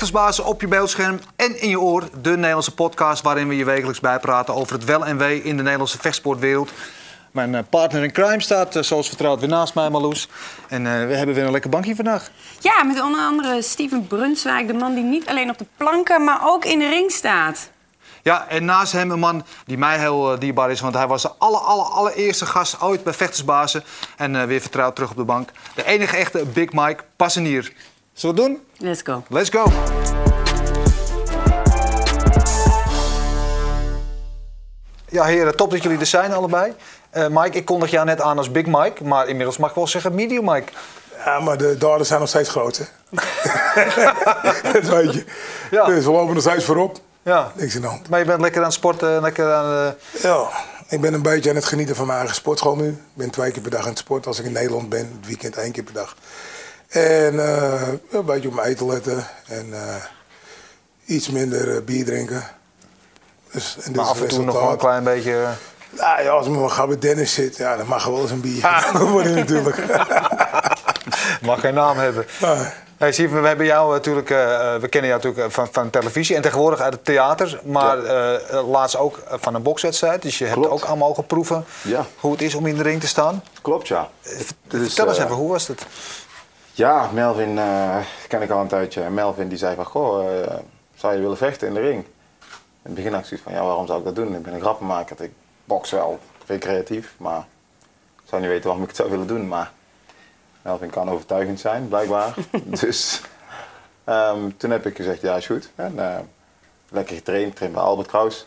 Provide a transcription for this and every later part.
Vechtersbazen op je beeldscherm en in je oor. De Nederlandse podcast waarin we je wekelijks bijpraten over het wel en wee in de Nederlandse vechtsportwereld. Mijn eh, partner in crime staat, eh, zoals vertrouwd, weer naast mij, Marloes. En eh, we hebben weer een lekker bankje vandaag. Ja, met onder andere Steven Brunswijk, de man die niet alleen op de planken, maar ook in de ring staat. Ja, en naast hem een man die mij heel dierbaar is, want hij was de aller, aller, allereerste gast ooit bij Vechtersbazen. En weer vertrouwd terug op de bank. De enige echte Big Mike Passenier. Zullen we het doen? Let's go. Let's go. Ja, heren, top dat jullie er zijn allebei. Uh, Mike, ik kondig jou net aan als Big Mike, maar inmiddels mag ik wel zeggen Medium Mike. Ja, maar de daden zijn nog steeds groot, hè? dat weet je. Ja. Dus we lopen nog steeds voorop. Ja. Niks in de hand. Maar je bent lekker aan het sporten, lekker aan... Uh... Ja, ik ben een beetje aan het genieten van mijn eigen sportschool nu. Ik ben twee keer per dag aan het sporten als ik in Nederland ben. Het weekend één keer per dag. En uh, een beetje op mijn eten letten. En uh, iets minder bier drinken. Dus, en maar af en toe nog een klein beetje... Nou ja, als ik maar ga bij Dennis zit, ja, dan mag er wel eens een bier. Ah. worden natuurlijk. mag geen naam hebben. Hey, zie, we hebben jou natuurlijk, uh, we kennen jou natuurlijk van, van televisie en tegenwoordig uit het theater, maar ja. uh, laatst ook van een bokswedstrijd. Dus je hebt ook allemaal mogen proeven ja. hoe het is om in de ring te staan. Klopt, ja. Vertel eens even, hoe was het? Ja, Melvin ken ik al een tijdje. Melvin die zei van, goh, zou je willen vechten in de ring? In het begin had ik zoiets van, ja, waarom zou ik dat doen? Ik ben een grappenmaker. Ik box wel recreatief, maar ik zou niet weten waarom ik het zou willen doen. Maar Melvin kan overtuigend zijn, blijkbaar. dus um, toen heb ik gezegd, ja is goed. En, uh, lekker getraind, train bij Albert Kraus.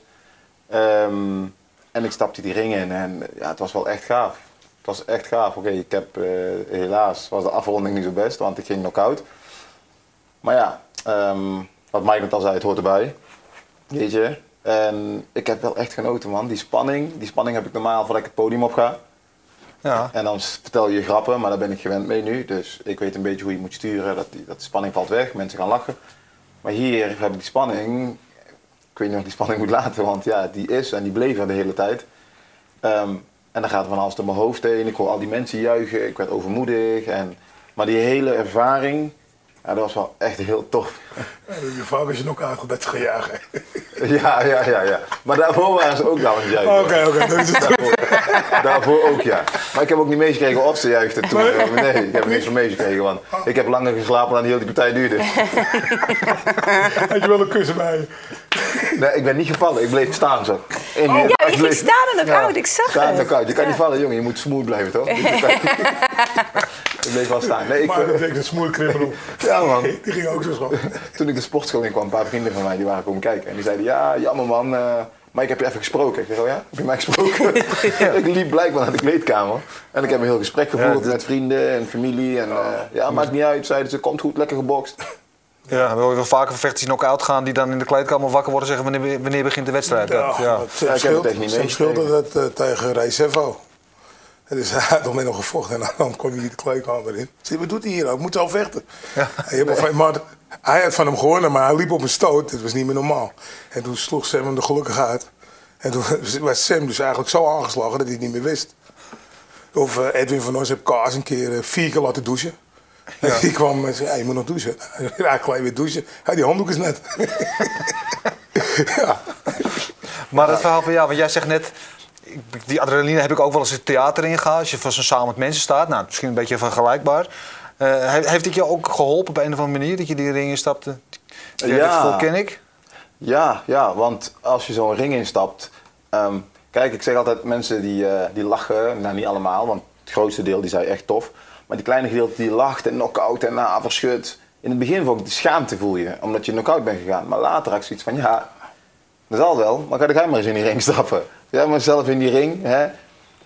Um, en ik stapte die ring in en ja, het was wel echt gaaf. Het was echt gaaf. Oké, ik heb uh, helaas was de afronding niet zo best, want ik ging knock-out. Maar ja, um, wat Mike net al zei, het hoort erbij. Weet je, en ik heb wel echt genoten, man. Die spanning, die spanning heb ik normaal voordat ik het podium op ga. Ja. En dan vertel je grappen, maar daar ben ik gewend mee nu. Dus ik weet een beetje hoe je moet sturen, dat, die, dat spanning valt weg, mensen gaan lachen. Maar hier heb ik die spanning, ik weet niet of ik die spanning moet laten, want ja, die is en die bleef er de hele tijd. Um, en dan gaat er van alles door mijn hoofd heen. Ik hoor al die mensen juichen, ik werd overmoedig. En, maar die hele ervaring, ja, dat was wel echt heel tof. je vrouw is je nog aangebed gaan jagen. Ja, ja, ja, ja. Maar daarvoor waren ze ook aan het juichen. Oké, oké. daarvoor, daarvoor ook, ja. Maar ik heb ook niet meegekregen of ze juichten toen. Nee, ik heb er niks van meegekregen, want ik heb langer geslapen dan die hele partij duurde. Had je wel een kussen bij je? Nee, ik ben niet gevallen. Ik bleef staan zo. In, oh, ja, je bleef, staan in de koud. Ik zag staan het. Staan Je kan niet vallen, jongen. Je moet smooth blijven, toch? ik bleef wel staan. Nee, ik, maar dat denk een smooth criminal. Ja, man. Die ging ook zo schoon. Toen ik de sportschool in kwam, een paar vrienden van mij die waren komen kijken. En die zeiden, ja, jammer man, uh, maar ik heb je even gesproken. Ik zeg, oh ja, heb je mij gesproken? ik liep blijkbaar naar de kleedkamer. En ik heb een heel gesprek gevoerd met vrienden en familie. En uh, ja, maakt niet uit, zeiden ze, komt goed, lekker gebokst. Ja, we horen wel vaker vechters die knock-out gaan, die dan in de kleedkamer wakker worden en zeggen wanneer, wanneer begint de wedstrijd. Ja, dat, ja. Dat, ja, ik heb het echt niet mee. schilderde dat uh, tegen Reisevo. Dus hij had nog nog gevochten en dan kwam hij de kleedkamer in. Zie, wat doet hij hier nou? Ik moet al vechten. Ja. Nee. Maar hij had van hem gewonnen, maar hij liep op een stoot. Dat was niet meer normaal. En toen sloeg Sam hem er gelukkig uit. En toen was Sam dus eigenlijk zo aangeslagen dat hij het niet meer wist. Of uh, Edwin van Os heb Kaas een keer uh, vier keer laten douchen. Ja. Die kwam en zei, ja, je moet nog douchen. Ja, ik weer douchen. Ja, die handdoek is net. ja. Maar het verhaal van jou, want jij zegt net... Die adrenaline heb ik ook wel eens het theater ingegaan. Als je van zo'n samen met mensen staat. Nou, misschien een beetje vergelijkbaar. Uh, heeft het je ook geholpen op een of andere manier dat je die ring instapte? Ja. ken ik. Ja, ja, want als je zo'n ring instapt. Um, kijk, ik zeg altijd mensen die, uh, die lachen, nou niet allemaal, want het grootste deel die zei echt tof. Maar die kleine gedeelte die lacht en knock-out en uh, verschut. In het begin vond ik de schaamte voel je, omdat je knock-out bent gegaan. Maar later had ik zoiets van, ja, dat zal wel, maar ga ik maar eens in die ring stappen. Ja, maar zelf in die ring, hè.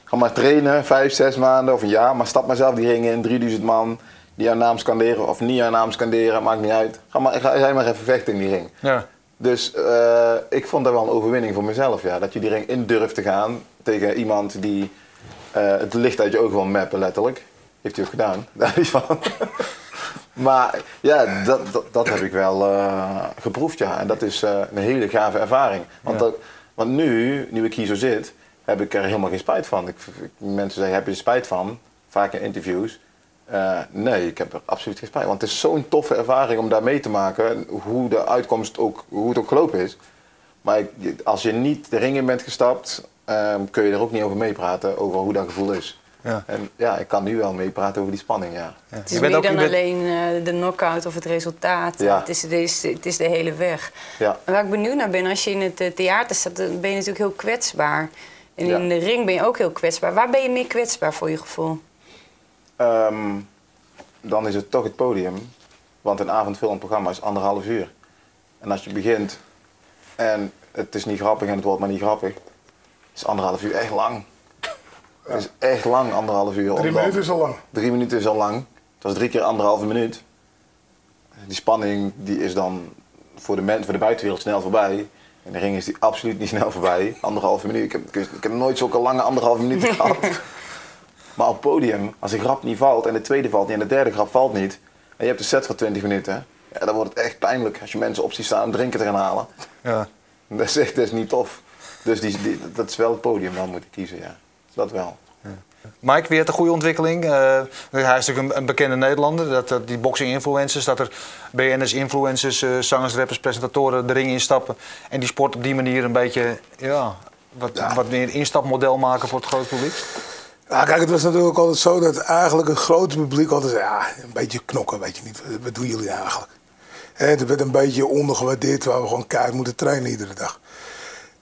Ga maar trainen, vijf, zes maanden of een jaar, maar stap maar zelf die ring in, 3000 man die jouw naam scanderen of niet jouw naam scanderen, maakt niet uit. Ga maar, ga, ga maar even vechten in die ring. Ja. Dus uh, ik vond dat wel een overwinning voor mezelf, ja. Dat je die ring in durft te gaan tegen iemand die uh, het licht uit je ogen wil mappen, letterlijk. Heeft hij ook gedaan, daar is van. maar ja, dat, dat, dat, heb ik wel uh, geproefd, ja. En dat is een hele gave ervaring. Want, dat, want nu, nu ik hier zo zit, heb ik er helemaal geen spijt van. Ik, mensen zeggen, heb je er spijt van? Vaak in interviews. Uh, nee, ik heb er absoluut geen spijt. Want het is zo'n toffe ervaring om daar mee te maken. Hoe de uitkomst ook, hoe het ook gelopen is. Maar als je niet de ring in bent gestapt, um, kun je er ook niet over meepraten. Over hoe dat gevoel is. Ja. En ja, ik kan nu wel meepraten over die spanning, ja. ja. Het is meer dan alleen uh, de knockout of het resultaat. Ja. Het, is, het, is, het is de hele weg. Ja. En waar ik benieuwd naar ben, als je in het uh, theater staat, dan ben je natuurlijk heel kwetsbaar. En in de ring ben je ook heel kwetsbaar. Waar ben je meer kwetsbaar voor je gevoel? Um, dan is het toch het podium. Want een avondfilmprogramma is anderhalf uur. En als je begint en het is niet grappig en het wordt maar niet grappig, is anderhalf uur echt lang. Het is echt lang, anderhalf uur. Drie minuten is al lang. Drie minuten is al lang. Het was drie keer anderhalve minuut. Die spanning die is dan voor de, voor de buitenwereld snel voorbij. In de ring is die absoluut niet snel voorbij. Anderhalve minuut. Ik heb, ik heb nooit zulke lange anderhalve minuten gehad. Maar op het podium, als een grap niet valt en de tweede valt niet en de derde grap valt niet. En je hebt een set van 20 minuten. Ja, dan wordt het echt pijnlijk als je mensen op ziet staan om drinken te gaan halen. Ja. Dat is echt dat is niet tof. Dus die, die, dat is wel het podium dan moet ik kiezen, ja. Dat wel. Mike, weer een goede ontwikkeling. Uh, hij is natuurlijk een, bekende Nederlander. Dat, dat die boxing-influencers, dat er BNS-influencers, uh, zangers, rappers, presentatoren de ring instappen. En die sport op die manier een beetje, ja, wat, wat meer instapmodel maken voor het grote publiek. Ja, kijk, het was natuurlijk altijd zo dat eigenlijk het grote publiek altijd zei, ja, een beetje knokken, weet je niet. Wat doen jullie eigenlijk? En het werd een beetje ondergewaardeerd waar we gewoon keihard moeten trainen iedere dag.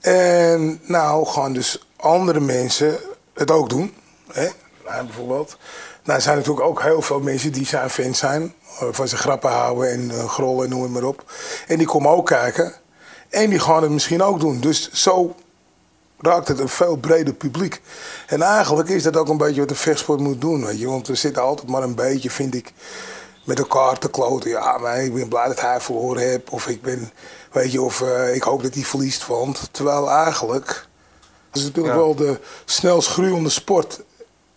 En nou gaan dus andere mensen het ook doen. Hè? Nou, bijvoorbeeld. Nou, er zijn natuurlijk ook heel veel mensen die zijn fans zijn. Van ze grappen houden en uh, grollen en noem het maar op. En die komen ook kijken. En die gaan het misschien ook doen. Dus zo raakt het een veel breder publiek. En eigenlijk is dat ook een beetje wat de vechtsport moet doen. Weet je? Want we zitten altijd maar een beetje, vind ik, met elkaar te kloten. Ja, maar ik ben blij dat hij verloren heeft. Of ik ben, weet je, of uh, ik hoop dat hij verliest vond. Terwijl eigenlijk, dat is natuurlijk wel de snelst groeiende sport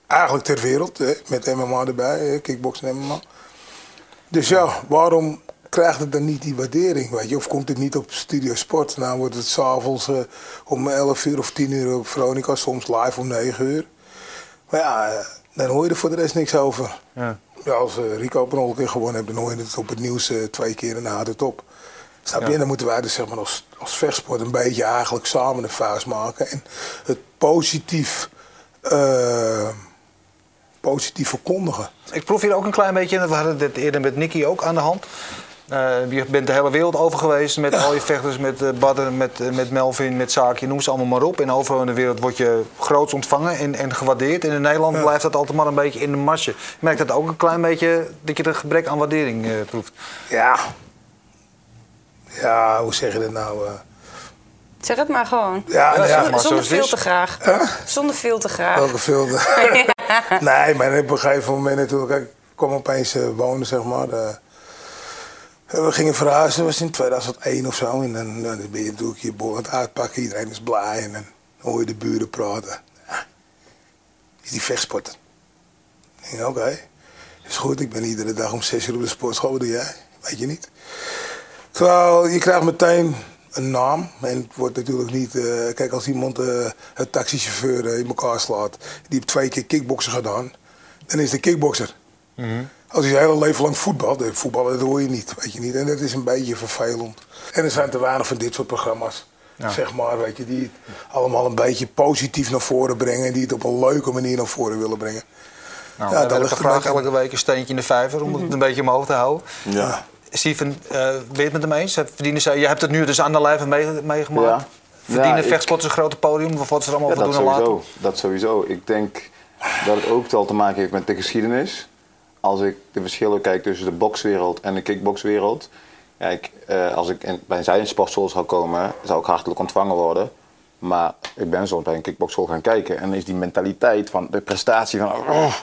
eigenlijk ter wereld. Hè? Met MMA erbij, kickboksen en MMA. Dus ja, waarom krijgt het dan niet die waardering, weet je? Of komt het niet op Studio Sport? Nou wordt het s'avonds uh, om 11 uur of 10 uur op Veronica, soms live om 9 uur. Maar ja, eh, dan hoor je er voor de rest niks over. Ja. ja als uh, Rico op een keer gewonnen heeft, dan hoor je het op het nieuws twee keer en dan houdt het top. Snap je? En dan moeten wij dus zeg maar als, als vechtsport een beetje eigenlijk samen de vuist maken. En het positief positief verkondigen. Ik proef hier ook een klein beetje, we hadden dit eerder met Nicky ook aan de hand. Uh, je bent de hele wereld over geweest met al je vechters, met uh, Badder, met, uh, met Melvin, met Zaakje, noem ze allemaal maar op. En overal in de wereld word je groots ontvangen en, en gewaardeerd. En in Nederland blijft dat altijd maar een beetje in de masje. Je merkt dat ook een klein beetje dat je er gebrek aan waardering proeft. Ja. Ja, hoe zeg je dat nou? Zeg het maar gewoon. Ja, ja, zonder, veel te graag. Zonder veel te graag. Welke veel nee, maar op een gegeven moment natuurlijk... Ik kwam opeens wonen, zeg maar... We gingen verhuizen, dat was in 2001 of zo. En dan, dan ben je natuurlijk je bol aan het uitpakken. Iedereen is blij en dan hoor je de buren praten. Ja. Is die vechtsporter? Ik denk, oké. Is goed, ik ben iedere dag om 6 uur op de sportschool. Wat doe jij? Weet je niet. Terwijl je krijgt meteen een naam. En het wordt natuurlijk niet... Uh, kijk, als iemand uh, een taxichauffeur uh, in elkaar slaat... die heeft twee keer kickboksen gedaan... dan is de kickbokser. Mm als je hele leven lang voetbalt, voetballen dat hoor je niet, weet je niet. En dat is een beetje vervelend. En er zijn te weinig van dit soort programma's. Zeg maar, weet je, die het allemaal een beetje positief naar voren brengen. En die het op een leuke manier naar voren willen brengen. Nou, ja, dat ligt vraag elke week een steentje in de vijver om het een beetje omhoog te houden. Ja. Steven, uh, ben je het met hem eens? Verdienen zij, je hebt het nu dus aan de lijve meegemaakt. Ja. Verdienen ja, vechtsporters een grote podium? Of wat ze er allemaal ja, voor doen sowieso, Dat sowieso. Ik denk dat het ook wel te maken heeft met de geschiedenis als ik de verschillen kijk tussen de bokswereld en de kickboxwereld. Kijk, uh, als ik in, bij een sportschool zou komen, zou ik hartelijk ontvangen worden. Maar ik ben soms bij een kickboxschool gaan kijken en is die mentaliteit van de prestatie van. Oh,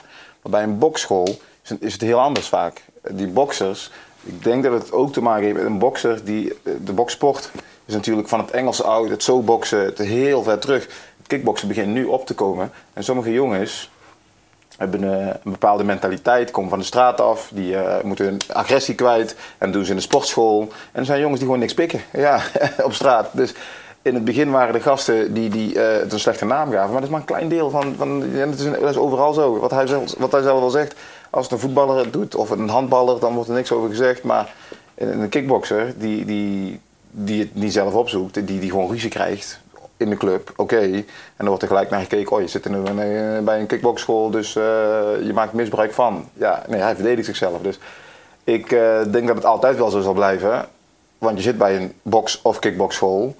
maar bij een bokschool is het, is het heel anders vaak. Die boksers, ik denk dat het ook te maken heeft met een bokser die. De boksport is natuurlijk van het Engelse oud, het zo boksen, het heel ver terug. Het kickboksen begint nu op te komen. En sommige jongens hebben een, een, bepaalde mentaliteit, komen van de straat af, die uh, moeten hun agressie kwijt en doen ze in de sportschool. En er zijn jongens die gewoon niks pikken ja, op straat. Dus in het begin waren de gasten die, die uh, een slechte naam gaven, maar dat is maar een klein deel van, van dat, is, dat is overal zo. Wat hij, zelf, wat hij zelf al zegt, als het een voetballer het doet of een handballer, dan wordt er niks over gezegd. Maar een kickboxer die, die, die het niet zelf opzoekt, die, die gewoon ruzie krijgt in de club, oké. En dan wordt er gelijk naar gekeken, oh je zit in een, bij een kickboxschool, dus uh, je maakt misbruik van. Ja, nee, hij verdedigt zichzelf. Dus ik uh, denk dat het altijd wel zo zal blijven. Want je zit bij een box- of kickboxschool.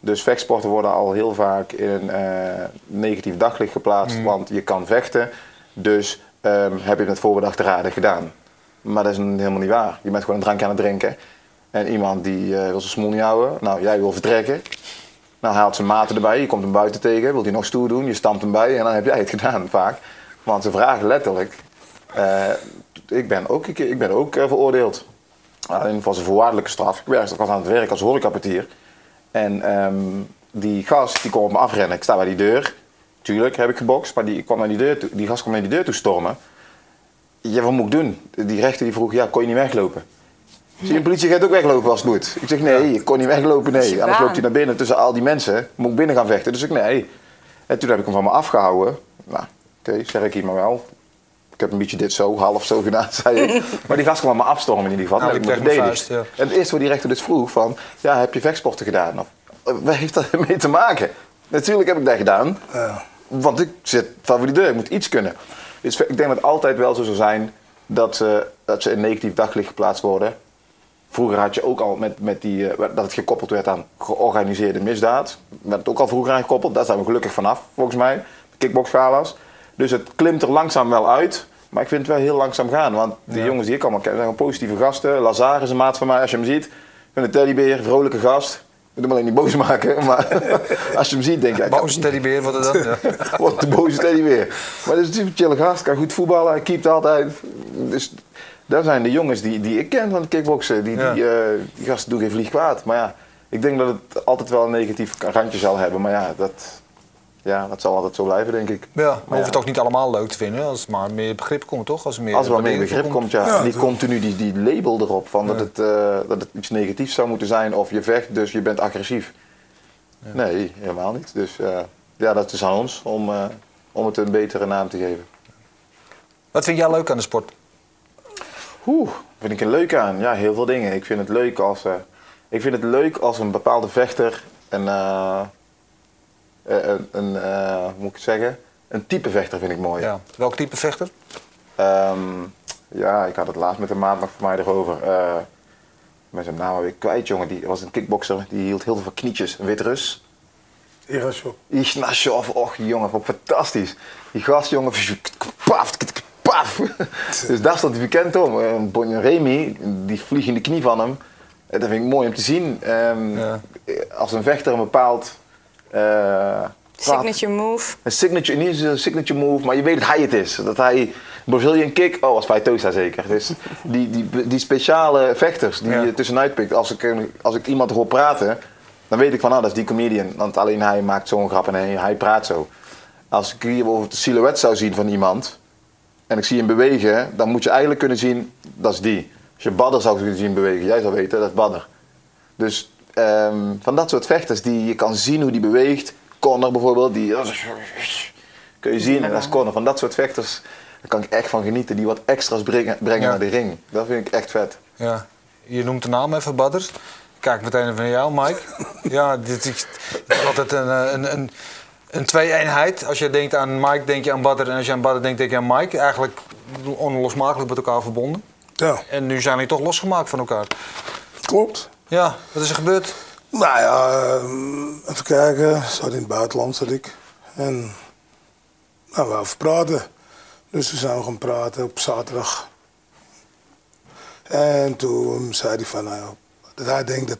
Dus vechtsporten worden al heel vaak in een uh, negatief daglicht geplaatst. Mm. Want je kan vechten, dus um, heb je het met voorbedacht raden gedaan. Maar dat is helemaal niet waar. Je bent gewoon een drankje aan het drinken. En iemand die uh, wil zijn smoel niet houden. Nou, jij wil vertrekken. Nou, haalt zijn maten erbij. Je komt hem buiten tegen. Wil hij nog stoer doen? Je stampt hem bij. En dan heb jij het gedaan vaak. Want ze vragen letterlijk. Uh, ik ben ook, ik, ben ook uh, veroordeeld. Alleen was een voorwaardelijke straf. Ik, werk, ik was aan het werk als horecapartier. En um, die gast die kwam op me afrennen. Ik sta bij die deur. Tuurlijk heb ik gebokst. Maar die, kwam naar die, deur toe, die gast kwam naar die deur toe stormen. Ja, wat moet ik doen? Die rechter die vroeg, ja, kon je niet weglopen? Zie je, een politieagent ook weglopen als het moet? Ik zeg, nee, ik kon niet weglopen, nee. Anders loopt hij naar binnen tussen al die mensen. Moet ik binnen gaan vechten? Dus ik, nee. En toen heb ik hem van me afgehouden. Nou, oké, okay, zeg ik hier maar wel. Ik heb een beetje dit zo, half zo gedaan, zei ik. maar die gast kwam me afstormen in ieder geval. Nou, ik me vuist, ja. En het eerste wat die rechter dus vroeg van... Ja, heb je vechtsporten gedaan? Of, wat heeft dat mee te maken? Natuurlijk heb ik dat gedaan. Ja. Want ik zit deur, ik moet iets kunnen. Dus ik denk dat het altijd wel zo zal zijn dat ze, dat ze in negatief daglicht geplaatst worden. Vroeger had je ook al met, met die, uh, dat het gekoppeld werd aan georganiseerde misdaad. Werd het ook al vroeger aan gekoppeld. Daar zijn we gelukkig vanaf, volgens mij. Kickboxgala's. Dus het klimt er langzaam wel uit. Maar ik vind het wel heel langzaam gaan. Want de jongens die ik allemaal ken, zijn positieve gasten. Lazar is een maat van mij, als je hem ziet. Een teddybeer, vrolijke gast. Ik moet hem alleen niet boos maken, maar als je hem ziet, denk ik... Boze teddybeer, wat is dat? Ja. wat de boze teddybeer. Maar dat is een chille gast, kan goed voetballen, hij keept altijd. Dus daar zijn de jongens die, die ik ken van het kickboksen. Die, die, uh, die gasten doen geen vlieg kwaad. Maar ja, ik denk dat het altijd wel een negatief randje zal hebben. Maar ja, dat, ja, dat zal altijd zo blijven, denk ik. Ja, maar, hoeft het ook niet allemaal leuk te vinden als er maar meer begrip komt, toch? Als er, meer als er meer begrip komt, ja. ja niet continu die, die label erop van dat, het, uh, dat het iets negatiefs zou moeten zijn of je vecht, dus je bent agressief. Nee, helemaal niet. Dus uh, ja, dat is aan ons om, uh, om het een betere naam te geven. Wat vind jij leuk aan de sport? Oeh, vind ik er leuk aan? Ja, heel veel dingen. Ik vind het leuk als, ik vind het leuk als een bepaalde vechter een eh, een, een uh, hoe moet ik het zeggen? Een type vechter vind ik mooi. Ja. Welk type vechter? Um, ja, ik had het laatst met een maat nog voor mij erover. Uh, met zijn naam weer kwijt, jongen. Die was een kickboxer. Die hield heel veel knietjes. Een wit Rus. Ignashov. Ignashov. Och, jongen. Wat fantastisch. Die gast, jongen. Paf, paf. dus daar stond hij bekend om. Een Remy, die vliegende knie van hem. Dat vind ik mooi om te zien. Um, ja. Als een vechter een bepaald uh, signature move. Een signature, niet een signature move, maar je weet dat hij het is. Dat hij Brazilian kick, oh, als Faitosa zeker. Dus die, die, die speciale vechters die je tussenuit pikt. Als ik, als ik iemand hoor praten, dan weet ik van, ah, dat is die comedian. Want alleen hij maakt zo'n grap en hij, hij praat zo. Als ik hier bijvoorbeeld de silhouet zou zien van iemand en ik zie hem bewegen, dan moet je eigenlijk kunnen zien, dat is die. Als je Badder zou kunnen zien bewegen, jij zou weten, dat is Badder. Dus um, van dat soort vechters die je kan zien hoe die beweegt. Connor bijvoorbeeld, die kun je zien. En dat is Connor. Van dat soort vechters daar kan ik echt van genieten. Die wat extra's brengen, brengen naar de ring. Dat vind ik echt vet. Ja. Je noemt de naam even, Badder. Kijk meteen even naar jou, Mike. ja, dit is, altijd een, een, een, een twee-eenheid. Als je denkt aan Mike, denk je aan Badder. En als je aan Badder denkt, denk je aan Mike. Eigenlijk onlosmakelijk met elkaar verbonden. Ja. En nu zijn die toch losgemaakt van elkaar. Klopt. Ja, wat is er gebeurd? Nou ja, ehm, even kijken. Zat in het buitenland zat ik. En nou, we over praten. Dus we zijn gaan praten op zaterdag. En toen zei hij van, nou, dat hij denkt dat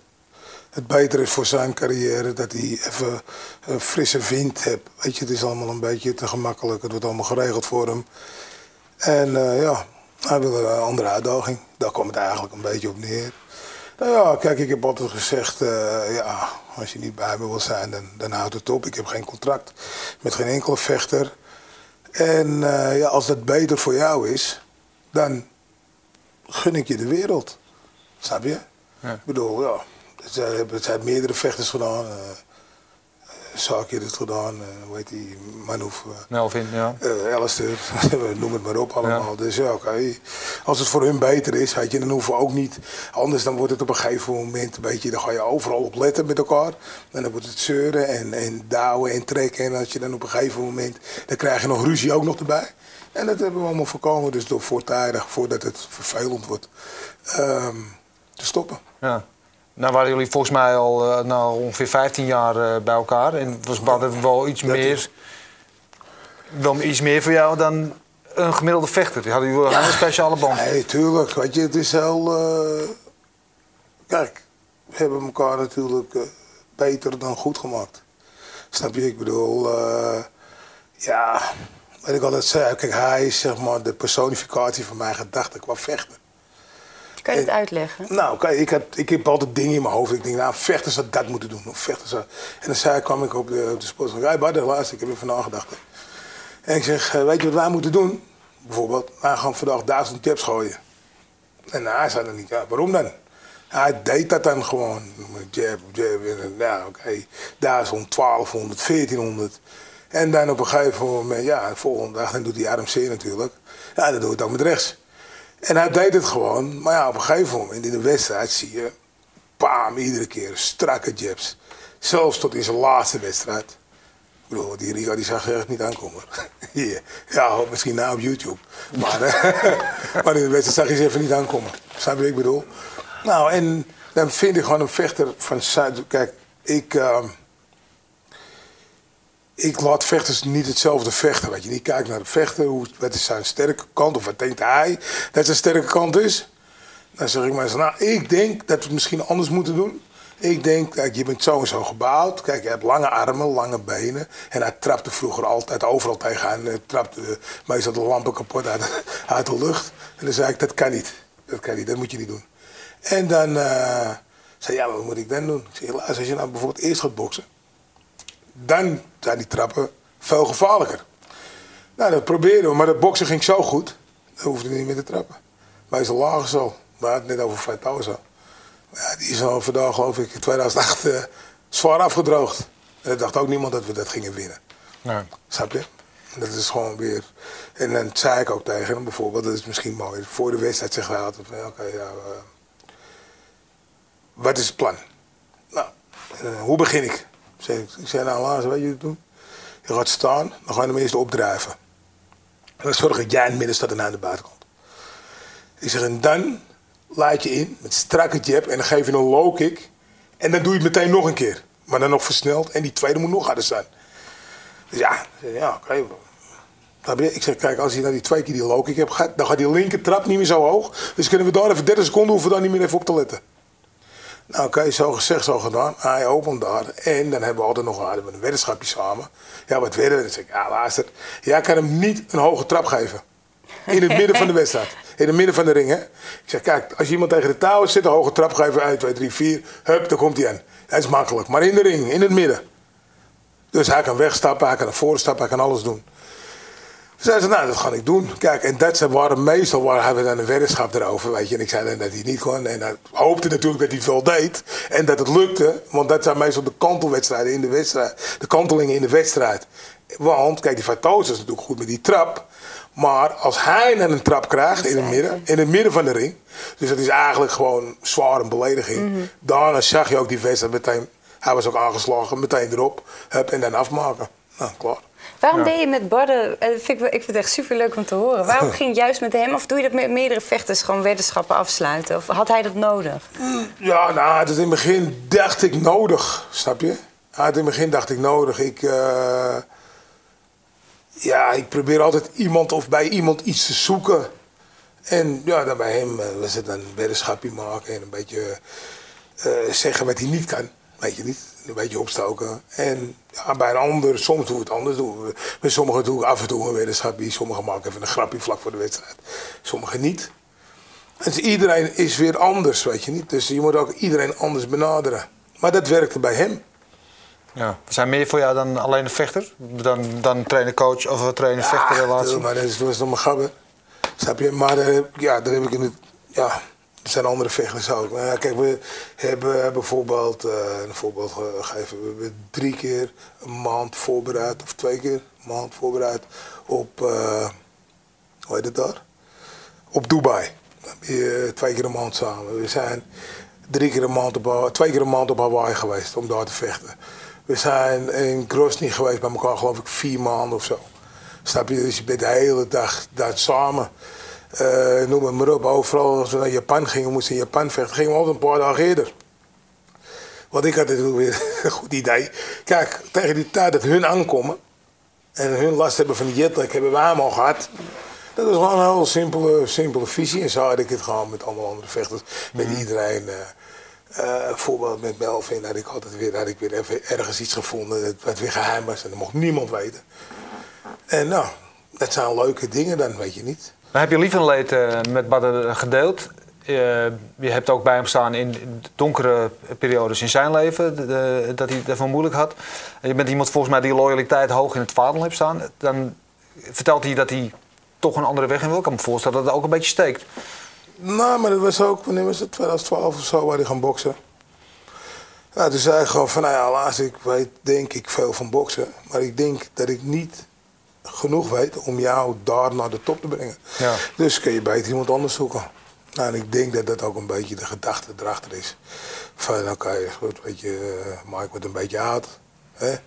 het beter is voor zijn carrière dat hij even een frisse wind heeft. Weet je, het is allemaal een beetje te gemakkelijk. Het wordt allemaal geregeld voor hem. En uh, ja, hij wil een andere uitdaging. Daar komt het eigenlijk een beetje op neer. Nou ja, kijk, ik heb altijd gezegd, uh, ja, als je niet bij me wil zijn, dan, dan houdt het op. Ik heb geen contract met geen enkele vechter. En uh, ja, als dat beter voor jou is, dan gun ik je de wereld. Snap je? Ja. Ik bedoel, ja, het zijn, meerdere vechters gedaan. Uh, zaakje het gedaan. Uh, hoe heet die? Manouf. Uh, Melvin, ja. Uh, Alistair, noem het maar op allemaal. Dus ja, oké. Als het voor hun beter is, weet je, dan hoeven we ook niet... Anders dan wordt het op een gegeven moment een beetje... Dan ga je overal op letten met elkaar. En dan wordt het zeuren en, en douwen en trekken. En als je dan op een gegeven moment... Dan krijg je nog ruzie ook nog erbij. En dat hebben we allemaal voorkomen. Dus door voortijdig, voordat het vervelend wordt, um, te stoppen. Ja. Nou waren jullie volgens mij al uh, nou, ongeveer 15 jaar uh, bij elkaar. En was wel iets meer, wel iets meer voor jou dan een gemiddelde vechter? Hadden jullie ja. een speciale band? Nee, tuurlijk. Weet je, het is heel... Uh... Kijk, we hebben elkaar natuurlijk beter dan goed gemaakt. Snap je? Ik bedoel, ja, wat ik altijd zei, kijk, hij is zeg maar de personificatie van mijn gedachten qua vechten. Kan je het uitleggen? Nou, ik heb, ik heb altijd dingen in mijn hoofd. Ik denk, nou, vechters dat dat moeten doen. Of vechters En dan zei, kwam ik op de, op de sport. Hey, Bart, laatst, ik heb even nagedacht. En ik zeg, eh, weet je wat wij moeten doen? Bijvoorbeeld, wij gaan vandaag duizend tips gooien. En nou, hij zei dan niet, ja, waarom dan? Hij deed dat dan gewoon. Jab, jab, en nou, oké, okay, 1000, 1200, 1400. En dan op een gegeven moment, ja, de volgende dag, dan doet hij RMC natuurlijk. Ja, dan doe ik het ook met rechts. En hij deed het gewoon. Maar ja, op een gegeven moment in de wedstrijd zie je... Bam, iedere keer strakke jabs. Zelfs tot in zijn laatste wedstrijd. Ik bedoel, die Rico die zag echt niet aankomen. ja, misschien na op YouTube. Maar, maar in de wedstrijd zag hij ze even niet aankomen. Snap je wat ik bedoel? Nou, en dan vind ik gewoon een vechter van. Kijk, ik... Uh, ik laat vechters niet hetzelfde vechten. Weet je, niet kijkt naar de vechter, hoe, wat is zijn sterke kant, of wat denkt hij dat zijn sterke kant is. Dan zeg ik maar nou, ik denk dat we het misschien anders moeten doen. Ik denk, kijk, je bent zo en zo gebouwd. Kijk, je hebt lange armen, lange benen. En hij trapte vroeger altijd overal tegenaan. Hij trapte meestal de lampen kapot uit, de lucht. En dan zei ik, dat kan niet. Dat kan niet, dat moet je niet doen. En dan uh, zei ja, wat moet ik dan doen? Ik als je nou bijvoorbeeld eerst gaat boksen dan zijn die trappen veel gevaarlijker. Nou, dat probeerden we, maar de boksen ging zo goed, dan hoefde hij niet meer te trappen. Wij zijn lager zo, maar het net over zo. Ja, die is al vandaag, geloof ik, in 2008 uh, zwaar afgedroogd. En dat dacht ook niemand dat we dat gingen winnen. Nee. Snap je? Dat is gewoon weer. En dan zei ik ook tegen hem bijvoorbeeld, dat is misschien mooi. Voor de wedstrijd zegt hij altijd: oké, ja, uh, wat is het plan? Nou, uh, hoe begin ik? Ik zei, nou Lars, weet je wat doen? Je gaat staan, dan ga je hem eerst opdrijven. En dan zorg ik jij in het midden staat en aan de buitenkant. Ik zeg, en dan laat je in met strakke jab en dan geef je een low kick. En dan doe je het meteen nog een keer. Maar dan nog versneld en die tweede moet nog harder zijn. Dus ja, ja oké. Okay. Ik zeg, kijk, als je nou die twee keer die low kick hebt, dan gaat die linker trap niet meer zo hoog. Dus kunnen we daar even 30 seconden hoeven daar niet meer even op te letten. Nou, oké, zo gezegd, zo gedaan. Hij opent daar. En dan hebben we altijd nog een, een weddenschapje samen. Ja, wat wedden we? Dan zeg ik, ja, luister. Jij kan hem niet een hoge trap geven. In het midden van de wedstrijd. In het midden van de ring, hè. Ik zeg, kijk, als je iemand tegen de touw zit, een hoge trap geven. 1, 2, 3, 4. Hup, dan komt hij aan. Dat is makkelijk. Maar in de ring, in het midden. Dus hij kan wegstappen, hij kan naar voren stappen, hij kan alles doen zeiden ze, nou, dat ga ik doen. Kijk, en dat waren meestal waar hebben we dan een weddenschap erover, weet je. En ik zei dan dat hij niet kon. En hij hoopte natuurlijk dat hij het wel deed. En dat het lukte, want dat zijn meestal de kantelwedstrijden in de wedstrijd. De kantelingen in de wedstrijd. Want, kijk, die Fatoos is natuurlijk goed met die trap. Maar als hij dan een trap krijgt in het midden, in het midden van de ring. Dus dat is eigenlijk gewoon zwaar een belediging. Mm Daarna zag je ook die wedstrijd meteen. Hij was ook aangeslagen, meteen erop. Hup, en dan afmaken. Nou, klaar. Waarom deed je met Barden, eh, ik, ik vind het echt super leuk om te horen. Waarom ging je juist met hem? Of doe je dat met meerdere vechters, gewoon weddenschappen afsluiten? Of had hij dat nodig? Ja, nou, in het begin dacht ik nodig, snap je? Ja, in het begin dacht ik nodig. Ik, uh, ja, ik probeer altijd iemand of bij iemand iets te zoeken. En ja, dan bij hem uh, was het een weddenschapje maken en een beetje uh, zeggen wat hij niet kan. Weet je niet een beetje opstoken. En ja, bij een ander, soms doen we het anders. Doen we, bij sommigen doen we af en toe een weddenschapje. Sommigen maken even een grapje vlak voor de wedstrijd. Sommigen niet. Dus iedereen is weer anders, weet je niet. Dus je moet ook iedereen anders benaderen. Maar dat werkte bij hem. Ja, we zijn meer voor jou dan alleen een vechter? Dan, dan trainer-coach of trainer-vechter relatie? Ja, maar dat was nog mijn gabber. Snap je? Maar uh, ja, daar heb ik in het... Ja, Er zijn andere vechters ook. Ja, kijk, we hebben bijvoorbeeld, uh, een voorbeeld gegeven, we hebben drie keer een maand voorbereid, of twee keer een maand voorbereid op, uh, hoe heet het daar? Op Dubai. Je, twee keer een maand samen. We zijn drie keer een maand op, twee keer een maand op Hawaii geweest om daar te vechten. We zijn in Grozny geweest bij elkaar, geloof ik, vier maanden of zo. Snap je? Dus je bent de hele dag daar samen. Uh, noem het maar op. Overal als we naar Japan gingen, moesten in Japan vechten, gingen we altijd een paar dagen eerder. Want ik had natuurlijk weer een goed idee. Kijk, tegen die tijd dat hun aankomen en hun last hebben van die jetlag, hebben wij hem al gehad. Dat is gewoon een heel simpele, simpele visie. En zo had ik het gewoon met allemaal andere vechters. Met mhm. iedereen. Uh, uh, voorbeeld met Melvin had ik altijd weer, had ik weer even ergens iets gevonden wat weer geheim was. En dat mocht niemand weten. En nou, dat zijn leuke dingen dan, weet je niet. Heb je lief en leed uh, met Badr gedeeld. Uh, je hebt ook bij hem staan in donkere periodes in zijn leven, dat hij het moeilijk had. Je bent iemand volgens mij die loyaliteit hoog in het vaandel heeft staan. Dan vertelt hij dat hij toch een andere weg in wil. Ik kan me voorstellen dat het ook een beetje steekt. Nou, maar dat was ook, wanneer was het, 2012 of zo, waar hij gaan boksen. Nou, toen zei hij gewoon van, nou ja, helaas, ik weet denk ik veel van boksen. Maar ik denk dat ik niet genoeg weet om jou daar naar de top te brengen. Ja. Dus kun je beter iemand anders zoeken. Nou, en ik denk dat dat ook een beetje de gedachte erachter is. Van, oké, okay, goed, weet je, uh, Mike wordt een beetje oud. Hè? Is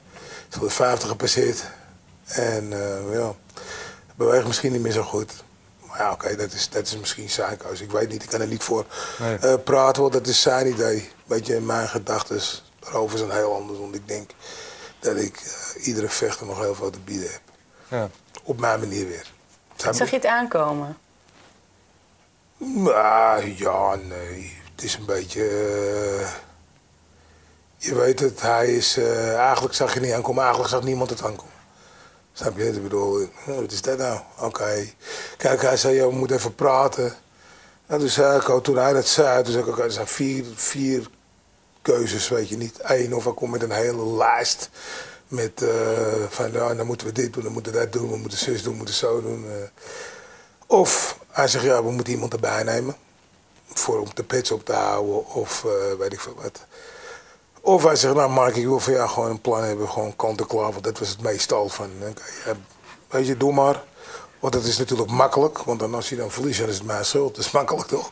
voor de 50 gepasseerd. En uh, ja, beweegt misschien niet meer zo goed. Maar ja, oké, dat, is, dat is misschien zijn keuze. Ik weet niet, ik kan er niet voor uh, praten, want dat is zijn idee. Weet je, mijn gedachten daarover zijn heel anders. Want ik denk dat ik iedere vechter nog heel veel te bieden heb. Ja. Op mijn manier weer. Zag je het aankomen? Nou, ja, nee. Het is een beetje. Uh, je weet het, hij is. Uh, eigenlijk zag je niet aankomen, eigenlijk zag niemand het aankomen. Snap je? Ik bedoel, oh, wat is dat nou? Oké. Kijk, hij zei, ja, we moeten even praten. En toen zei ik ook, toen hij dat zei, toen zei ik er zijn vier, vier keuzes, weet je niet. Eén, of hij komt met een hele lijst met uh, van ja, dan moeten we dit doen, dan moeten we dat doen, we moeten zus doen, we moeten zo doen. Uh. Of hij zegt ja, we moeten iemand erbij nemen. Voor om de pets op te houden of uh, weet ik veel wat. Of hij zegt, nou Mark, ik wil voor jou gewoon een plan hebben, gewoon kant en klaar. Want dat was het meestal van, weet je, doe maar. Want dat is natuurlijk makkelijk, want dan als je dan verliest, dan is het mijn schuld. Dat is makkelijk toch?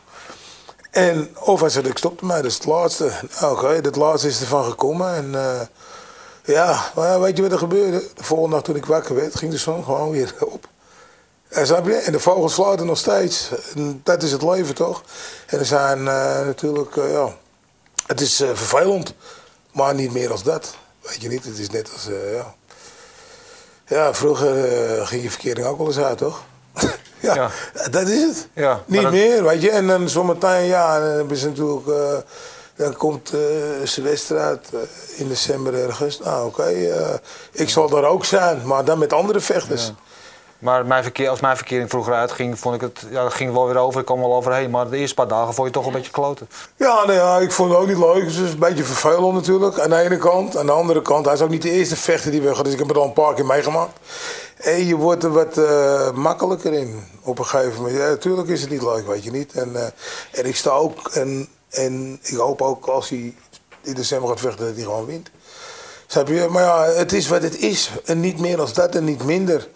En of hij zegt, ik stop ermee, dat is het laatste. Nou, oké, okay, dat laatste is ervan gekomen. En ja, maar weet je wat er gebeurde? De volgende nacht toen ik wakker werd, ging de zon gewoon weer op. En, snap je? en de vogels fluiten nog steeds. En dat is het leven toch? En er zijn uh, natuurlijk, uh, ja, het is uh, vervelend, maar niet meer als dat. Weet je niet, het is net als, ja. Ja, vroeger ging je verkering ook wel eens uit, toch? ja, ja, dat is het. Ja, niet meer, weet je. En dan zometeen, ja, dan hebben ze natuurlijk dan komt uh, zijn wedstrijd uh, in december ergens. Nou, oké, okay, eh, ik zal daar ook zijn, maar dan met andere vechters. Ja. Maar mijn verkeer, als mijn verkering vroeger uitging, vond ik het, ja, dat ging wel weer over. Ik kwam wel overheen. Maar de eerste paar dagen vond je toch een beetje kloten. Ja, nou ja, ik vond het ook niet leuk. Het is een beetje vervelend natuurlijk, aan de ene kant. Aan de andere kant, hij is ook niet de eerste vechter die we Dus ik heb het al een paar keer meegemaakt. En je wordt er wat uh, makkelijker in op een gegeven moment. Ja, natuurlijk is het niet leuk, weet je niet. En, uh, en ik sta ook... En, en ik hoop ook als hij in december gaat vechten dat hij gewoon wint. Snap je? Maar ja, het is wat het is. En niet meer dan dat en niet minder.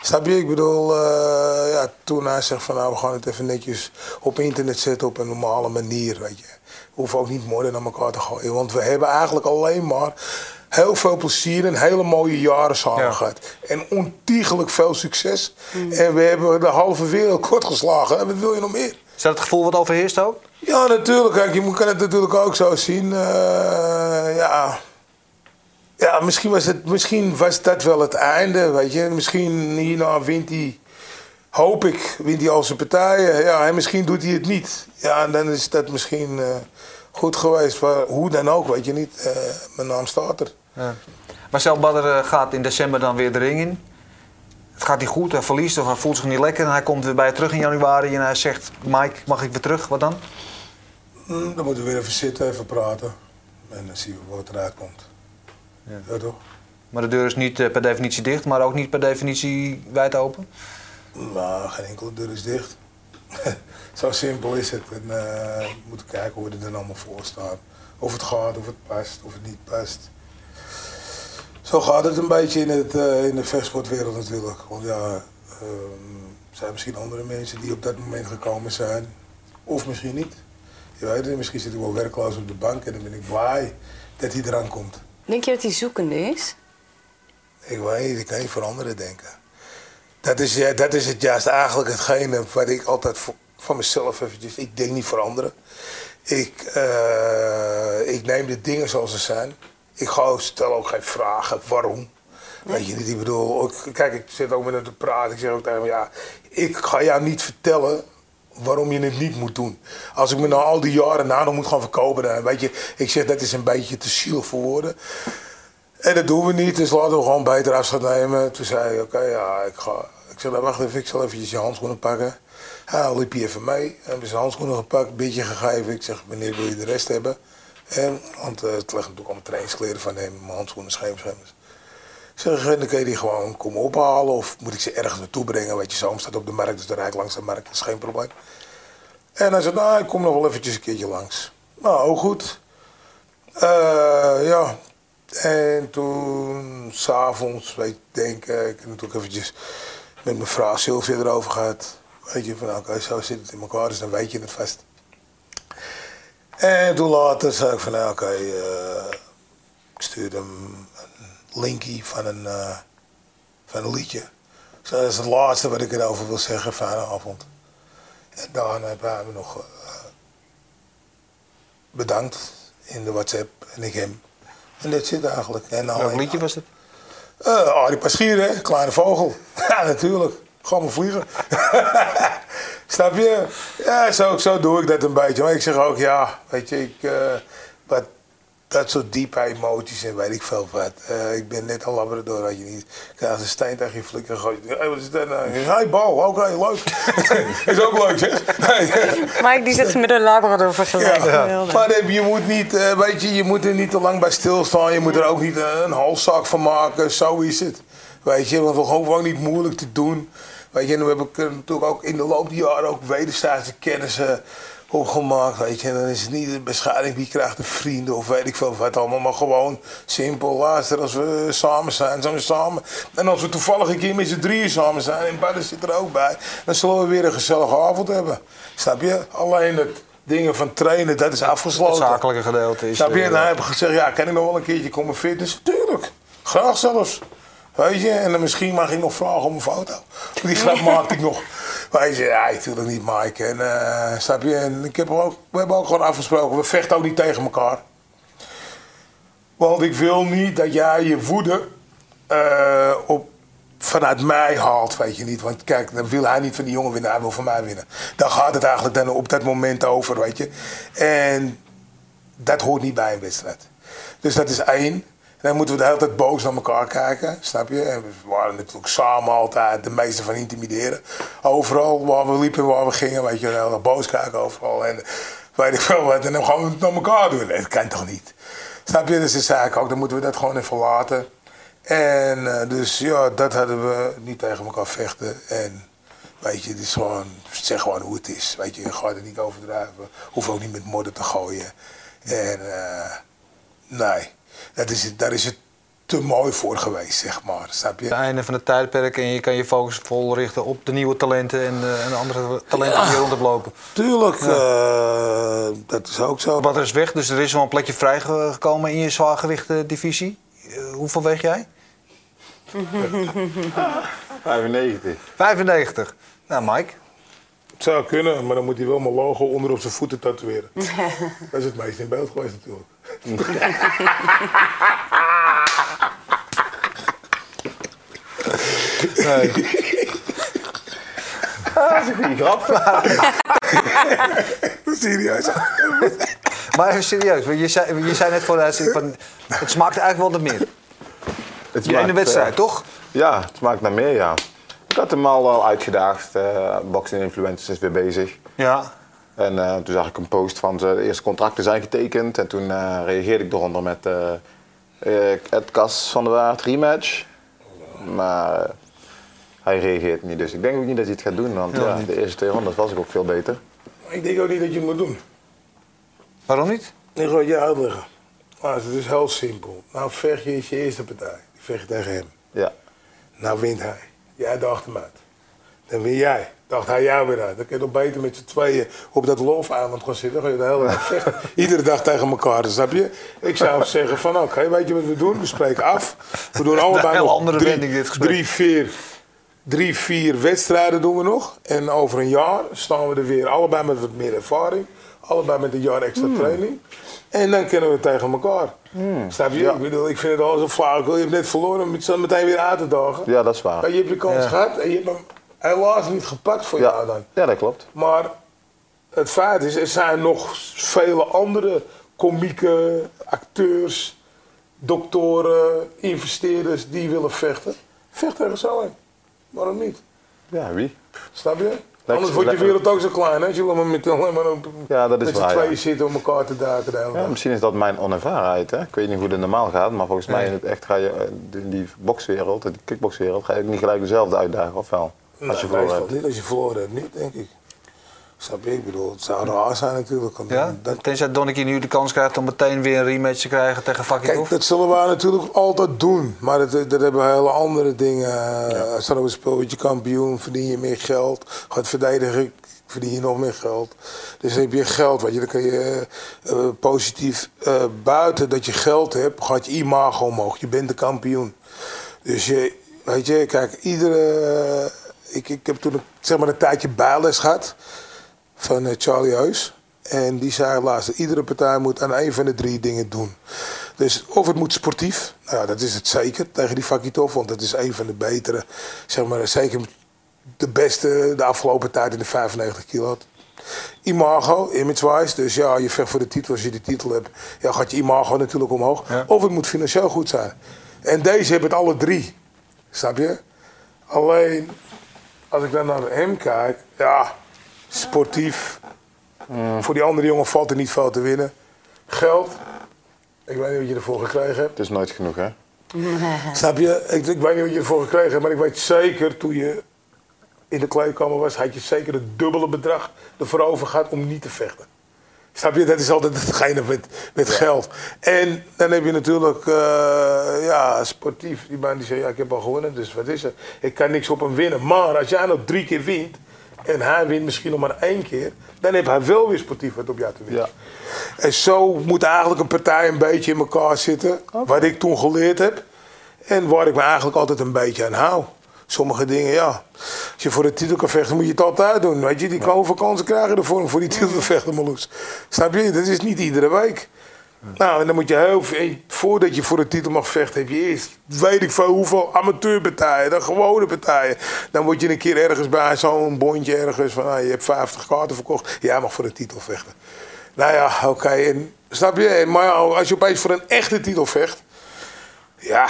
Snap je? Ik bedoel, uh, ja, toen hij zegt van nou we gaan het even netjes op internet zetten op een normale manier, weet je. We hoeven ook niet mooi naar elkaar te gooien. Want we hebben eigenlijk alleen maar heel veel plezier en hele mooie jaren samen gehad. En ontiegelijk veel succes. Mm. En we hebben de halve wereld kort geslagen. En wat wil je nog meer? Is dat het gevoel wat overheerst ook? Ja, natuurlijk. Kijk, je kan het natuurlijk ook zo zien. Uh, ja. Ja, misschien was, het, misschien was dat wel het einde, weet je. Misschien hierna wint hij, hoop ik, wint hij al zijn partijen. Ja, en misschien doet hij het niet. Ja, en dan is dat misschien uh, goed geweest. Maar hoe dan ook, weet je niet. Uh, mijn naam staat er. Ja. Marcel Badder gaat in december dan weer de ring in het gaat niet goed, hij verliest of hij voelt zich niet lekker. En hij komt weer bij je terug in januari en hij zegt: Mike, mag ik weer terug? Wat dan? Mm, dan moeten we weer even zitten, even praten. En dan zien we wat eruit komt. Ja. ja toch? Maar de deur is niet eh, per definitie dicht, maar ook niet per definitie wijd open? Nou, geen enkele deur is dicht. Zo simpel is het. En uh, we moeten kijken hoe we er dan allemaal voor staan. Of het gaat, of het past, of het niet past. Zo gaat het een beetje in, het, uh, in de vechtsportwereld natuurlijk. Want ja, uh, er zijn misschien andere mensen die op dat moment gekomen zijn. Of misschien niet. Je weet het, misschien zit hij wel werkloos op de bank en dan ben ik blij dat hij eraan komt. Denk je dat hij zoekende is? Ik weet niet, ik kan niet voor anderen denken. Dat is, ja, dat is het juist eigenlijk hetgene wat ik altijd van mezelf eventjes... Ik denk niet voor anderen. Ik, uh, ik neem de dingen zoals ze zijn. Ik ga, stel ook geen vragen waarom. Weet je niet, ik bedoel, kijk, ik zit ook met hem te praten. Ik zeg ook tegen hem, ja, ik ga jou niet vertellen waarom je het niet moet doen. Als ik me na al die jaren na nog moet gaan verkopen, dan weet je, ik zeg dat is een beetje te zielig voor woorden. En dat doen we niet, dus laten we gewoon beter afscheid nemen. Toen zei hij, oké, ja, ik ga. Ik zeg, nou, wacht even, ik zal eventjes je handschoenen pakken. Hij liep hier even mee, hebben zijn handschoenen gepakt, een beetje gegeven. Ik zeg, wanneer wil je de rest hebben? En, want uh, het leggen natuurlijk allemaal trainingskleren van hem, mijn handschoenen, schermschermers. Ik zeg, dan kun je die gewoon komen ophalen of moet ik ze ergens naartoe brengen? Weet je, zo staat op de markt, dus de rijk langs de markt, dat is geen probleem. En hij zei, nou, ik kom nog wel eventjes een keertje langs. Nou, ook goed. Uh, ja, en toen, s'avonds, weet ik, denk ik, heb natuurlijk eventjes met mijn vrouw Sylvia erover gehad. Weet je, van oké, okay, zo zit het in elkaar, dus dan weet je het vast. En toen later zei ik van nou, oké, okay, uh, ik stuurde hem een linkie van een, uh, van een liedje. Zo, dat is het laatste wat ik erover wil zeggen, fijne avond. En daarna hebben we nog uh, bedankt in de WhatsApp en ik hem. En dat zit eigenlijk. En Welk liedje was het? Uh, Arie Paschier, hè? Kleine vogel. ja, natuurlijk. Gewoon maar vliegen. Snap je? Ja, zo, zo doe ik dat een beetje. Maar ik zeg ook, ja, weet je, ik, uh, wat, dat soort diepe emoties en weet ik veel wat. Uh, ik ben net een labrador, weet je niet. Ik krijg een steen tegen je flikker gooien. Hey, wat is dat nou? Hey, bal, oké, okay, leuk. is ook leuk, zeg. Mike die zit met een labrador vergelijken. Ja. Ja. Maar je moet, niet, uh, weet je, je moet er niet te lang bij stilstaan. Je moet er ook niet een halszak van maken. Zo is het. Weet je, want we gewoon niet moeilijk te doen. Weet je, en we hebben natuurlijk ook in de loop der jaren ook wederzijdse kennissen opgemaakt. Weet je, en dan is het niet een beschadiging wie krijgt een vrienden of weet ik veel wat allemaal. Maar gewoon simpel, luister, als we samen zijn, zijn we samen. En als we toevallig een keer met z'n drieën samen zijn en Bart zit er ook bij, dan zullen we weer een gezellige avond hebben. Snap je? Alleen het dingen van trainen, dat is afgesloten. Het zakelijke gedeelte is... Snap je? En dan heb ik gezegd, ja, kan ik nog wel een keertje komen fitness? Tuurlijk. Graag zelfs. Weet je, en dan misschien mag ik nog vragen om een foto. Die grap maakte ik nog. Weet je, ja, natuurlijk niet, Mike. En, uh, snap? En ik heb ook, we hebben ook gewoon afgesproken, we vechten ook niet tegen elkaar. Want ik wil niet dat jij je woede uh, op, vanuit mij haalt, weet je niet. Want kijk, dan wil hij niet van die jongen winnen, hij wil van mij winnen. Dan gaat het eigenlijk dan op dat moment over, weet je. En dat hoort niet bij een wedstrijd. Dus dat is één dan moeten we de hele tijd boos naar elkaar kijken, snap je? En we waren natuurlijk samen altijd de meeste van intimideren. Overal waar we liepen, waar we gingen, weet je, heel boos kijken overal. En weet ik veel wat. En dan gaan we het naar elkaar doen. Dat kan toch niet? Snap je? Dus zei ik ook, dan moeten we dat gewoon even laten. En uh, dus ja, dat hadden we niet tegen elkaar vechten. En weet je, het is gewoon, zeg gewoon hoe het is. Weet je, je gaat er niet overdrijven. Hoef ook niet met modder te gooien. En uh, nee dat is, daar is het te mooi voor geweest, zeg maar. Snap je? Het einde van het tijdperk en je kan je focus vol richten op de nieuwe talenten en, uh, en andere talenten die hier rondlopen. Tuurlijk, uh, dat is ook zo. Wat er is weg, dus er is wel een plekje vrijgekomen in je zwaargewicht divisie. Uh, hoeveel weeg jij? 95. 95. Nou, Mike. Het zou kunnen, maar dan moet hij wel mijn logo onder op zijn voeten tatoeëren. dat is het meest in beeld geweest natuurlijk. Nee. dat is een goede grap. serieus. maar even serieus, je zei, je zei net voor de van het smaakt eigenlijk wel naar meer. Het smaakt, in de wedstrijd, uh, toch? Ja, het smaakt naar meer, ja. Ik had hem al wel uitgedaagd. Uh, Boxing Influencers is weer bezig. Ja. En uh, toen zag ik een post van de eerste contracten zijn getekend. En toen uh, reageerde ik eronder met uh, Ed Kas van de Waard rematch. Maar hij reageert niet. Dus ik denk ook niet dat hij het gaat doen, want ja, de eerste twee rondes was ik ook veel beter. Ik denk ook niet dat je het moet doen. Waarom niet? Ik ga het je uitleggen. Maar het is heel simpel. Nou vecht je is je eerste partij. Die vecht tegen hem. Ja. Nou wint hij. Jij dacht hem uit. Dan win jij. Dacht hij jou weer uit. Dan kun je nog beter met z'n tweeën op dat lofavond gaan zitten. Dan ga je de hele dag vechten. Iedere dag tegen elkaar, snap je? Ik zou zeggen van oké, weet je wat we doen? We spreken af. We doen allebei nog andere drie, dit drie, vier, drie, vier wedstrijden doen we nog. En over een jaar staan we er weer allebei met wat meer ervaring. Allebei met een jaar extra hmm. training. En dan kennen we tegen elkaar. Hmm. Snap je? Ik bedoel, ik vind het al zo flauw. Je hebt net verloren, met je meteen weer uit te dagen. Ja, dat is waar. je hebt de kans gehad en je hebt hem helaas niet gepakt voor jou dan. Ja, dat klopt. Maar het feit is, er zijn nog vele andere komieken, acteurs, doktoren, investeerders die willen vechten. Vecht tegen zo Waarom niet? Ja, wie? Snap je? Anders wordt je wereld ook zo klein, hè? Je maar met, alleen maar ja, dat is met z'n tweeën zitten om elkaar te duiken. Ja, misschien is dat mijn onervarenheid. Hè? Ik weet niet hoe het normaal gaat, maar volgens mij in het echt ga je eh, in die bokswereld, in die kickboxwereld, ga je ook niet gelijk dezelfde uitdagen, of wel? Als je verloren hebt. Niet als je verloren hebt, niet, denk ik. Snap je? Ik bedoel, het zou raar zijn natuurlijk. Ja? Dat... Tenzij nu de kans krijgt om meteen weer een rematch te krijgen tegen Fakitov? Kijk, dat zullen we natuurlijk altijd doen. Maar dat, dat hebben hele andere dingen. Ja. Als je een kampioen, verdien je meer geld. Gaat verdedigen, verdien je nog meer geld. Dus dan heb je geld, weet je, dan kan je uh, positief uh, buiten dat je geld hebt, gaat je imago omhoog. Je bent de kampioen. Dus je, weet je, kijk, iedere. ik, ik heb toen zeg maar een tijdje bijles gehad van eh, Charlie Heus. En die zei laatst, iedere partij moet aan een van de drie dingen doen. Dus of het moet sportief, nou ja, dat is het zeker tegen die Fakitov, want dat is een van de betere, zeg maar zeker de beste de afgelopen tijd in de 95 kilo. Imago, image-wise, dus ja, je vecht voor de titel als je de titel hebt, ja, gaat je imago natuurlijk omhoog. Of het moet financieel goed zijn. En deze hebben het alle drie, snap je? Alleen, als ik dan naar hem kijk, ja, sportief. Voor die andere jongen valt er niet veel te winnen. Geld. Ik weet niet wat je ervoor gekregen hebt. Het is nooit genoeg, hè? Snap je? Ik, ik, weet niet wat je ervoor gekregen hebt, maar ik weet zeker toen je in de kleedkamer was, had je zeker het dubbele bedrag ervoor over gehad om niet te vechten. Snap je? Dat is altijd hetgene met, met geld. En dan heb je natuurlijk, uh, ja, sportief. Die man die zegt, ja, ik heb al gewonnen, dus wat is er? Ik kan niks op hem winnen. Maar als jij nog drie keer wint, en hij wint misschien nog maar één keer, dan heeft hij wel weer sportief wat op jou te winnen. Ja. En zo moet eigenlijk een partij een beetje in elkaar zitten, wat ik toen geleerd heb en waar ik me eigenlijk altijd een beetje aan hou. Sommige dingen, ja. Als je voor de titel kan vechten, moet je het altijd doen. Weet je, die hoeveel kansen krijgen ervoor om voor die titel te vechten, Marloes. Snap je? Dat is niet iedere week. Nou, en dan moet je heel veel, voordat je voor de titel mag vechten, heb je eerst, weet ik veel hoeveel amateurpartijen, dan gewone partijen. Dan word je een keer ergens bij zo'n bondje ergens van, nou, je hebt 50 kaarten verkocht, jij mag voor de titel vechten. Nou ja, oké, snap je? Maar als je opeens voor een echte titel vecht, ja,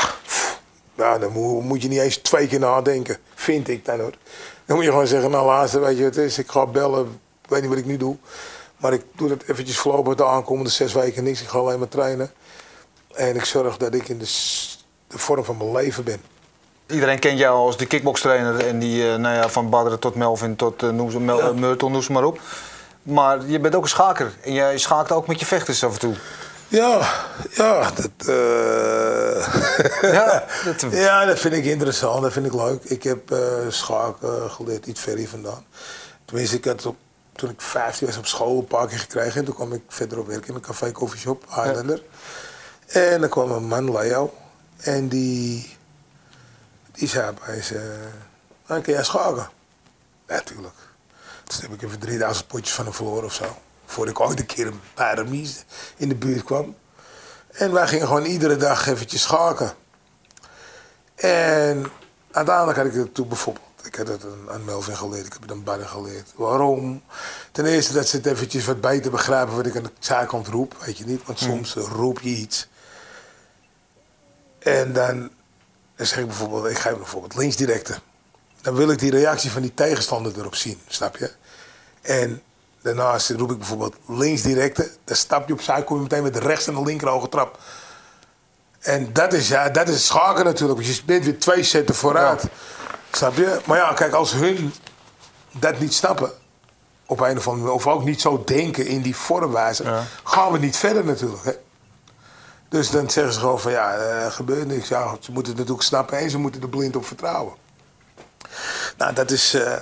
nou, dan moet je niet eens twee keer nadenken, vind ik dan hoor. Dan moet je gewoon zeggen, nou laatste, weet je wat het is, ik ga bellen, weet niet wat ik nu doe. Maar ik doe dat eventjes voorlopig de aankomende zes weken niks. Ik ga alleen maar trainen. En ik zorg dat ik in de, de vorm van mijn leven ben. Iedereen kent jou als de kickbokstrainer en die, uh, nou ja, van Badr tot Melvin tot uh, noem, Mel, ja. Myrtle, noem ze maar op. Maar je bent ook een schaker en jij schaakt ook met je vechters af en toe. Ja, ja, dat, uh... ja, dat... ja, dat vind ik interessant, dat vind ik leuk. Ik heb uh, schaken geleerd, iets ver hier vandaan. Tenminste, ik had op toen ik 15 was op school een paar keer gekregen. En toen kwam ik verder op werk in een café coffeeshop, Highlander. En dan kwam een man, Leo. En die, die zei bij ze, ah, kun jij schaken? Natuurlijk. Toen heb ik even 3000 potjes van hem verloren of zo. Voordat ik ooit een keer een paar in de buurt kwam. En wij gingen gewoon iedere dag eventjes schaken. En uiteindelijk had ik het toen bijvoorbeeld ik heb het aan Melvin geleerd, ik heb het aan Barry geleerd. Waarom? Ten eerste dat ze het eventjes wat beter begrijpen wat ik aan de zijkant roep, weet je niet. Want hmm. soms roep je iets. En dan, dan zeg ik bijvoorbeeld, ik geef bijvoorbeeld linksdirecte. Dan wil ik die reactie van die tegenstander erop zien, snap je? En daarnaast roep ik bijvoorbeeld linksdirecte. Dan stap je opzij, kom je meteen met de rechts en de linker ogen trap. En dat is, ja, dat is schaken natuurlijk, want je bent weer twee zetten vooruit. Snap je? Maar ja, kijk, als hun dat niet snappen, op een of andere of ook niet zo denken in die vormwijze, gaan we niet verder natuurlijk. Hè? Dus dan zeggen ze gewoon van ja, er gebeurt niks. Ja, ze moeten het natuurlijk snappen en ze moeten er blind op vertrouwen. Nou, dat is uh,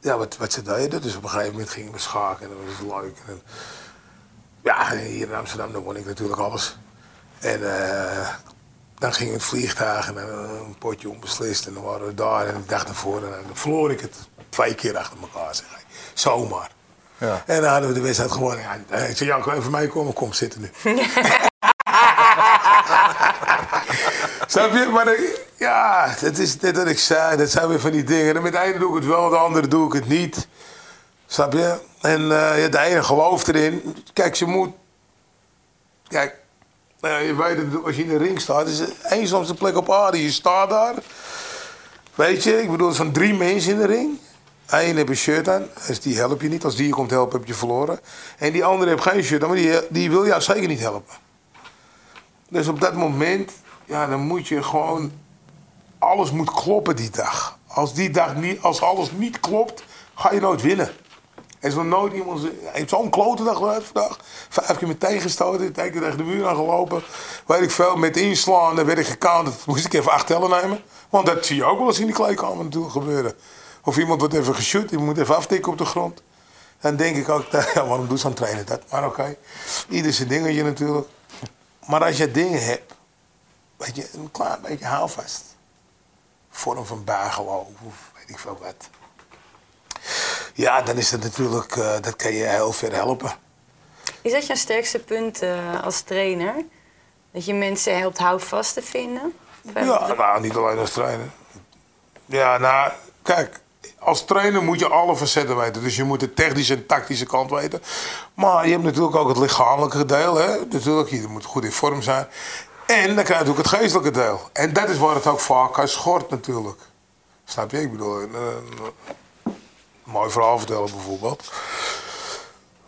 ja, wat, wat ze deden. Dus op een gegeven moment gingen we schaken en dat was leuk. En, ja, hier in Amsterdam dan won ik natuurlijk alles. En uh, dan ging het vliegtuig en een potje onbeslist. En dan waren we daar en de dag ervoor. En dan verloor ik het twee keer achter elkaar. Zeg. Zomaar. Ja. En dan hadden we de wedstrijd gewoon. Ja, ik zei, Janko, even voor mij komen, kom zitten nu. Snap je? Maar ja, dat is dit wat ik zei. Dat zijn weer van die dingen. En met de ene doe ik het wel, de andere doe ik het niet. Snap je? En uh, de ene gelooft erin. Kijk, ze moet... Kijk, uh, je weet het, als je in de ring staat, is het eenzaamste plek op aarde. Je staat daar. Weet je, ik bedoel, er zijn drie mensen in de ring. Eén heeft een shirt aan, dus die help je niet. Als die je komt helpen, heb je verloren. En die andere heeft geen shirt aan, maar die, die wil jou zeker niet helpen. Dus op dat moment, ja, dan moet je gewoon... Alles moet kloppen die dag. Als die dag niet, als alles niet klopt, ga je nooit winnen. Is nog nooit iemand... Hij heeft zo'n klote dag gehad vandaag. Vijf keer met tegenstoten, tegen de muur aangelopen. Weet ik veel, met inslaan, dan werd ik. Dat moest ik even acht tellen nemen. Want dat zie je ook wel eens in die kleedkamer natuurlijk gebeuren. Of iemand wordt even geshoot, die moet even aftikken op de grond. Dan denk ik ook, ja, waarom doet zo'n trainer dat? Maar oké, okay. ieder zijn dingetje natuurlijk. Maar als je dingen hebt, weet je, een klein beetje houvast. Vorm van buigeloof of weet ik veel wat. Ja, dan is dat natuurlijk, uh, dat kan je heel ver helpen. Is dat je sterkste punt uh, als trainer? Dat je mensen helpt houvast te vinden? Ja, nou, niet alleen als trainer. Ja, nou, kijk, als trainer moet je alle facetten weten. Dus je moet de technische en tactische kant weten. Maar je hebt natuurlijk ook het lichamelijke deel. Hè? Natuurlijk, je moet goed in vorm zijn. En dan krijg je ook het geestelijke deel. En dat is waar het ook vaak aan schort natuurlijk. Snap je? Ik bedoel, een mooi verhaal vertellen bijvoorbeeld.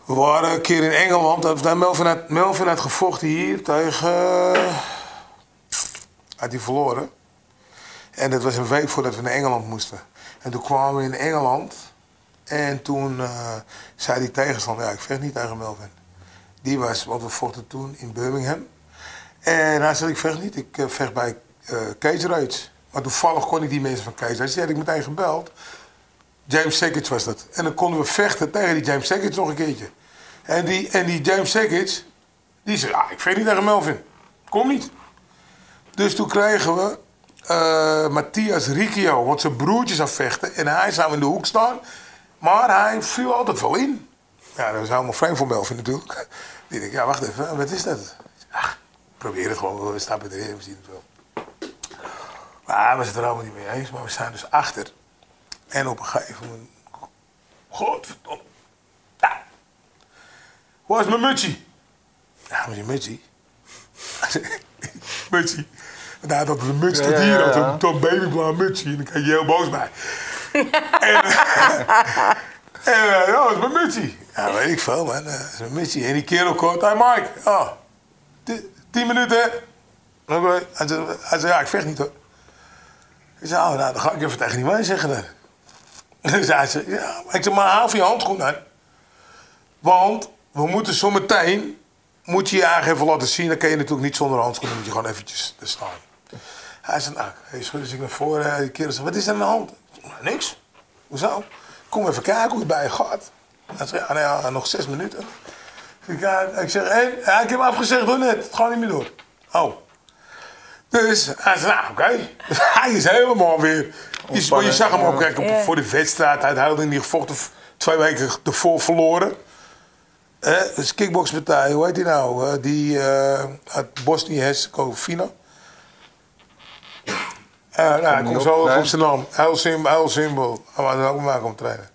We waren een keer in Engeland. Melvin had, Melvin had gevochten hier tegen... Had hij verloren. En dat was een week voordat we naar Engeland moesten. En toen kwamen we in Engeland. En toen uh, zei die tegenstander, ja, ik vecht niet tegen Melvin. Die was, want we vochten toen in Birmingham. En hij zei, ik vecht niet, ik uh, vecht bij uh, Cage. Maar toevallig kon ik die mensen van Cage Raids. Die had ik meteen gebeld. James Sackage was dat. En dan konden we vechten tegen die James Sackage nog een keertje. En die, en die James Sackage, die zei, ja, ik vecht niet tegen Melvin. Kom niet. Dus toen kregen we uh, Matthias Riccio, want zijn broertjes zou vechten. En hij zou in de hoek staan. Maar hij viel altijd wel in. Ja, dat was helemaal vreemd voor Melvin natuurlijk. Die dacht, ja, wacht even, wat is dat? Ach, probeer het gewoon, we stappen erin, we zien het wel. Maar we zijn het er allemaal niet mee eens, maar we staan dus achter. En op een gegeven moment... Godverdomme. Ja. Waar is mijn mutsie? Ja, maar je mutsie? mutsie. Nou, dat is een muts tot hier, ja, ja. zo'n babyblauw mutsje. En dan kijk je heel boos bij. en en uh, ja, dat is mijn mutsje. Ja, weet ik veel, man. Dat is mijn mutsje. En die kerel komt, hey Mike, oh, tien minuten. Hij, zei, hij zei, ja, ik vecht niet hoor. Ik zei, oh, nou, dan ga ik even tegen die man zeggen dan. Hij zei, ja, ik zei, maar haal je handschoen aan. Want we moeten zometeen, moet je je eigenlijk even laten zien. Dan kan je natuurlijk niet zonder handschoenen, moet je gewoon eventjes staan. Hij zei, nou, hij schudde zich naar voren. Die kerel zei, wat is er aan de hand? Niks. Hoezo? Kom even kijken hoe het bij je gaat. Hij zei, ja, nou ja, nog zes minuten. Ik, ik zeg, hé, ja, ik heb afgezegd door net. Het gaat niet meer door. Oh. Dus hij zei, nou, oké. hij is helemaal weer... Je, je zag hem ook kijken voor de wedstrijd. Hij had niet gevochten. Twee weken ervoor verloren. Eh, dus kickboxpartij, hoe heet die nou? die uh, uit Bosnië-Herzegovina. Ja, nou, ik kom zo op zijn naam. Heel simpel, heel simpel. Maar dan ook maar om trainen.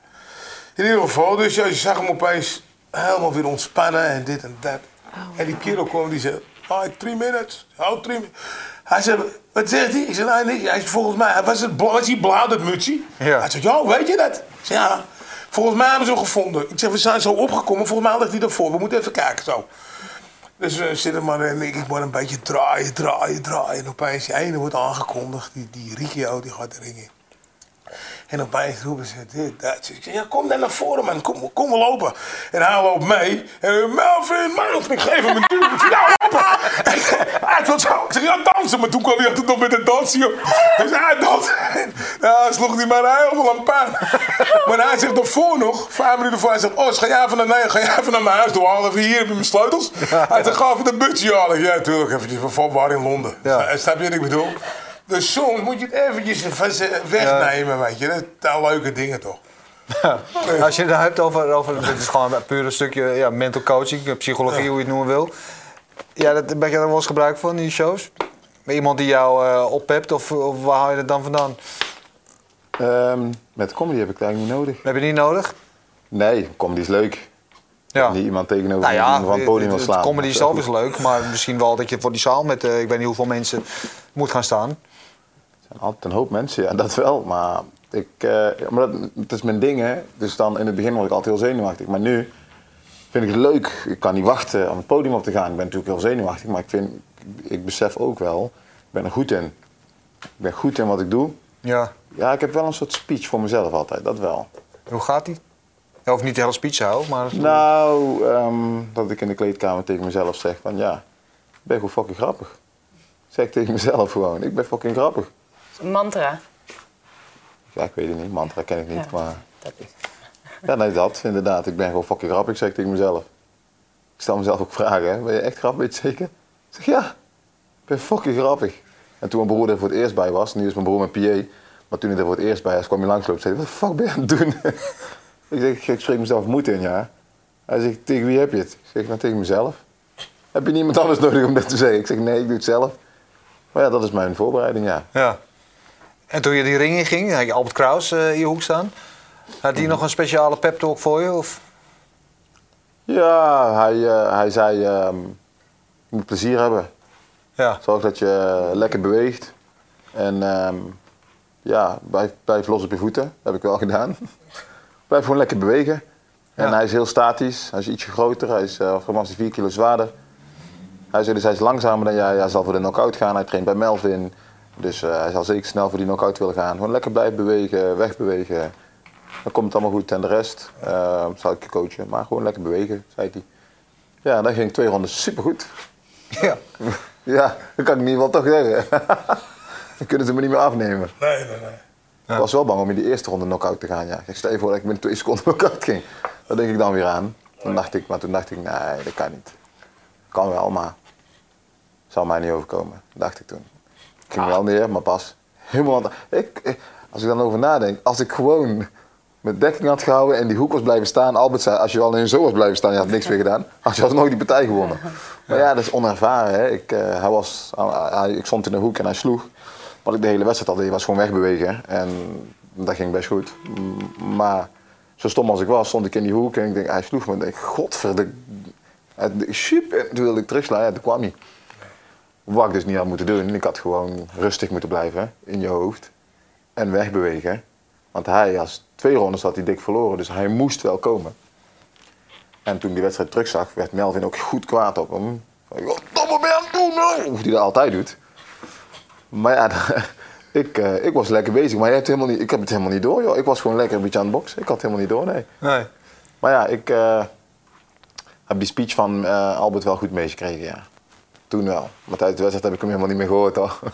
In ieder geval, dus ja, je zag hem opeens helemaal weer ontspannen en dit en dat. Oh, en die kerel kwam die zei, oh, three minutes. Oh, three minutes. Hij zei, wat zegt hij? Ik zei, nee, nee. Hij zei, volgens mij, was, het, was hij blauw, dat mutsje? Ja. Hij zei, ja, weet je dat? Ik zei, ja. Volgens mij hebben ze hem gevonden. Ik zeg, we zijn zo opgekomen. Volgens mij ligt hij ervoor. We moeten even kijken, zo. Dus we zitten maar en ik maar een beetje draaien, draaien, draaien. En opeens die ene wordt aangekondigd, die, die Riccio, die gaat erin. En opeens roepen ze dit, dat. Ik zeg, ja, kom dan naar voren, man. Kom, kom lopen. En hij loopt mee. En Melvin, Melvin, ik geef hem een duw. Ik zeg, ja, lopen. Hij wil zo. Ik zeg, ja, dansen. Maar toen kwam hij altijd nog met een dansje. Dus hij dansen. Ja, sloeg hij maar helemaal aan pijn. Maar hij zegt ervoor nog, vijf minuten voor, hij zegt, oh, ga jij even naar, nee, ga jij even naar mijn huis toe halen. Even hier heb je mijn sleutels. Hij zegt, ga even de busje halen. Ja, tuurlijk, eventjes van in Londen. Ja. Snap je wat ik bedoel? Dus soms moet je het eventjes wegnemen, weet je. Dat zijn leuke dingen toch. Als je het hebt over, over dit is gewoon een puur een stukje ja, mental coaching, psychologie, hoe je het noemen wil. Ja, dat, ben je er wel eens gebruik van in die shows? Iemand die jou uh, oppept of, of, waar haal je het dan vandaan? Um, met comedy heb ik het eigenlijk niet nodig. Heb je niet nodig? Nee, comedy is leuk. Ja. Niet iemand tegenover nou ja, van het podium wil slaan. Comedy zelf is leuk, maar misschien wel dat je voor die zaal met uh, ik weet niet hoeveel mensen moet gaan staan altijd een hoop mensen, ja, dat wel. Maar, ik, uh, maar dat, dat, is mijn ding, hè. Dus dan in het begin was ik altijd heel zenuwachtig. Maar nu vind ik het leuk. Ik kan niet wachten om het podium op te gaan. Ik ben natuurlijk heel zenuwachtig. Maar ik, vind, ik besef ook wel, ik ben er goed in. Ik ben goed in wat ik doe. Ja. Ja, ik heb wel een soort speech voor mezelf altijd, dat wel. Hoe gaat die? Hoeft niet de hele speech houden, maar... Nou, um, dat ik in de kleedkamer tegen mezelf zeg van ja, ik ben gewoon fucking grappig. Zeg ik tegen mezelf gewoon, ik ben fucking grappig. Mantra? Ja, ik weet het niet. Mantra ken ik niet, maar... Dat is... Ja, nee, dat inderdaad. Ik ben gewoon fucking grappig, zeg ik tegen mezelf. Ik stel mezelf ook vragen, hè. Ben je echt grappig, weet je zeker? Ik zeg, ja. Ik ben fucking grappig. En toen mijn broer er voor het eerst bij was, nu is mijn broer mijn PA, maar toen hij er voor het eerst bij was, kwam hij langslopen en zei wat de fuck ben je aan het doen? ik zeg, ik spreek mezelf moed in, ja. Hij zegt, tegen wie heb je het? Ik zeg, nou tegen mezelf. Heb je niemand anders nodig om dat te zeggen? Ik zeg, nee, ik doe het zelf. Maar ja, dat is mijn voorbereiding, ja. Ja. En toen je die ring in ging, had je Albert Kraus uh, in je hoek staan. Had hij nog een speciale pep talk voor je? Of? Ja, hij, uh, hij zei: uh, Je moet plezier hebben. Ja. Zorg dat je lekker beweegt. En um, ja, blijf, blijf los op je voeten. Dat heb ik wel gedaan. blijf gewoon lekker bewegen. En ja. hij is heel statisch. Hij is ietsje groter. Hij is uh, voor 4 kilo zwaarder. Hij zei dus hij is langzamer dan jij. Hij zal voor de knockout gaan. Hij traint bij Melvin. Dus uh, hij zal zeker snel voor die knock-out willen gaan. Gewoon lekker blijven bewegen, wegbewegen. Dan komt het allemaal goed. En de rest uh, zal ik je coachen. Maar gewoon lekker bewegen, zei hij. Ja, dan ging twee ronden supergoed. Ja. ja, dat kan ik niet wel toch zeggen. dan kunnen ze me niet meer afnemen. Nee, nee, nee. Ik was wel bang om in die eerste ronde knock-out te gaan. Ja. Ik stel je voor dat ik met twee seconden knock-out ging. Dat denk ik dan weer aan. Toen dacht ik, maar toen dacht ik, nee, dat kan niet. Kan wel, maar zal mij niet overkomen, dacht ik toen. Ging wel neer, maar pas helemaal... Ik, als ik dan over nadenk, als ik gewoon met dekking had gehouden en die hoek was blijven staan. Albert zei, als je al in zo was blijven staan, je had niks meer gedaan. Als je alsnog die partij gewonnen. Maar ja, dat is onervaren. Hè. Ik, uh, hij was, hij, ik stond in de hoek en hij sloeg. Wat ik de hele wedstrijd had, hij was gewoon wegbewegen. En dat ging best goed. Maar zo stom als ik was, stond ik in die hoek en ik denk, hij sloeg me. Ik denk, godverde... Super. Toen wilde ik terugslaan, ja, toen kwam hij. Wat ik dus niet had moeten doen. Ik had gewoon rustig moeten blijven in je hoofd. En wegbewegen. Want hij, als twee rondes had hij dik verloren. Dus hij moest wel komen. En toen die wedstrijd terugzag, werd Melvin ook goed kwaad op hem. Het doen? Hoe hij dat altijd doet. Maar ja, ik, uh, ik was lekker bezig. Maar je hebt helemaal niet, ik heb het helemaal niet door, joh. Ik was gewoon lekker een beetje aan het boksen. Ik had het helemaal niet door, nee. nee. Maar ja, ik uh, heb die speech van uh, Albert wel goed meegekregen, ja. Toen wel. Maar tijdens de wedstrijd heb ik hem helemaal niet meer gehoord hoor.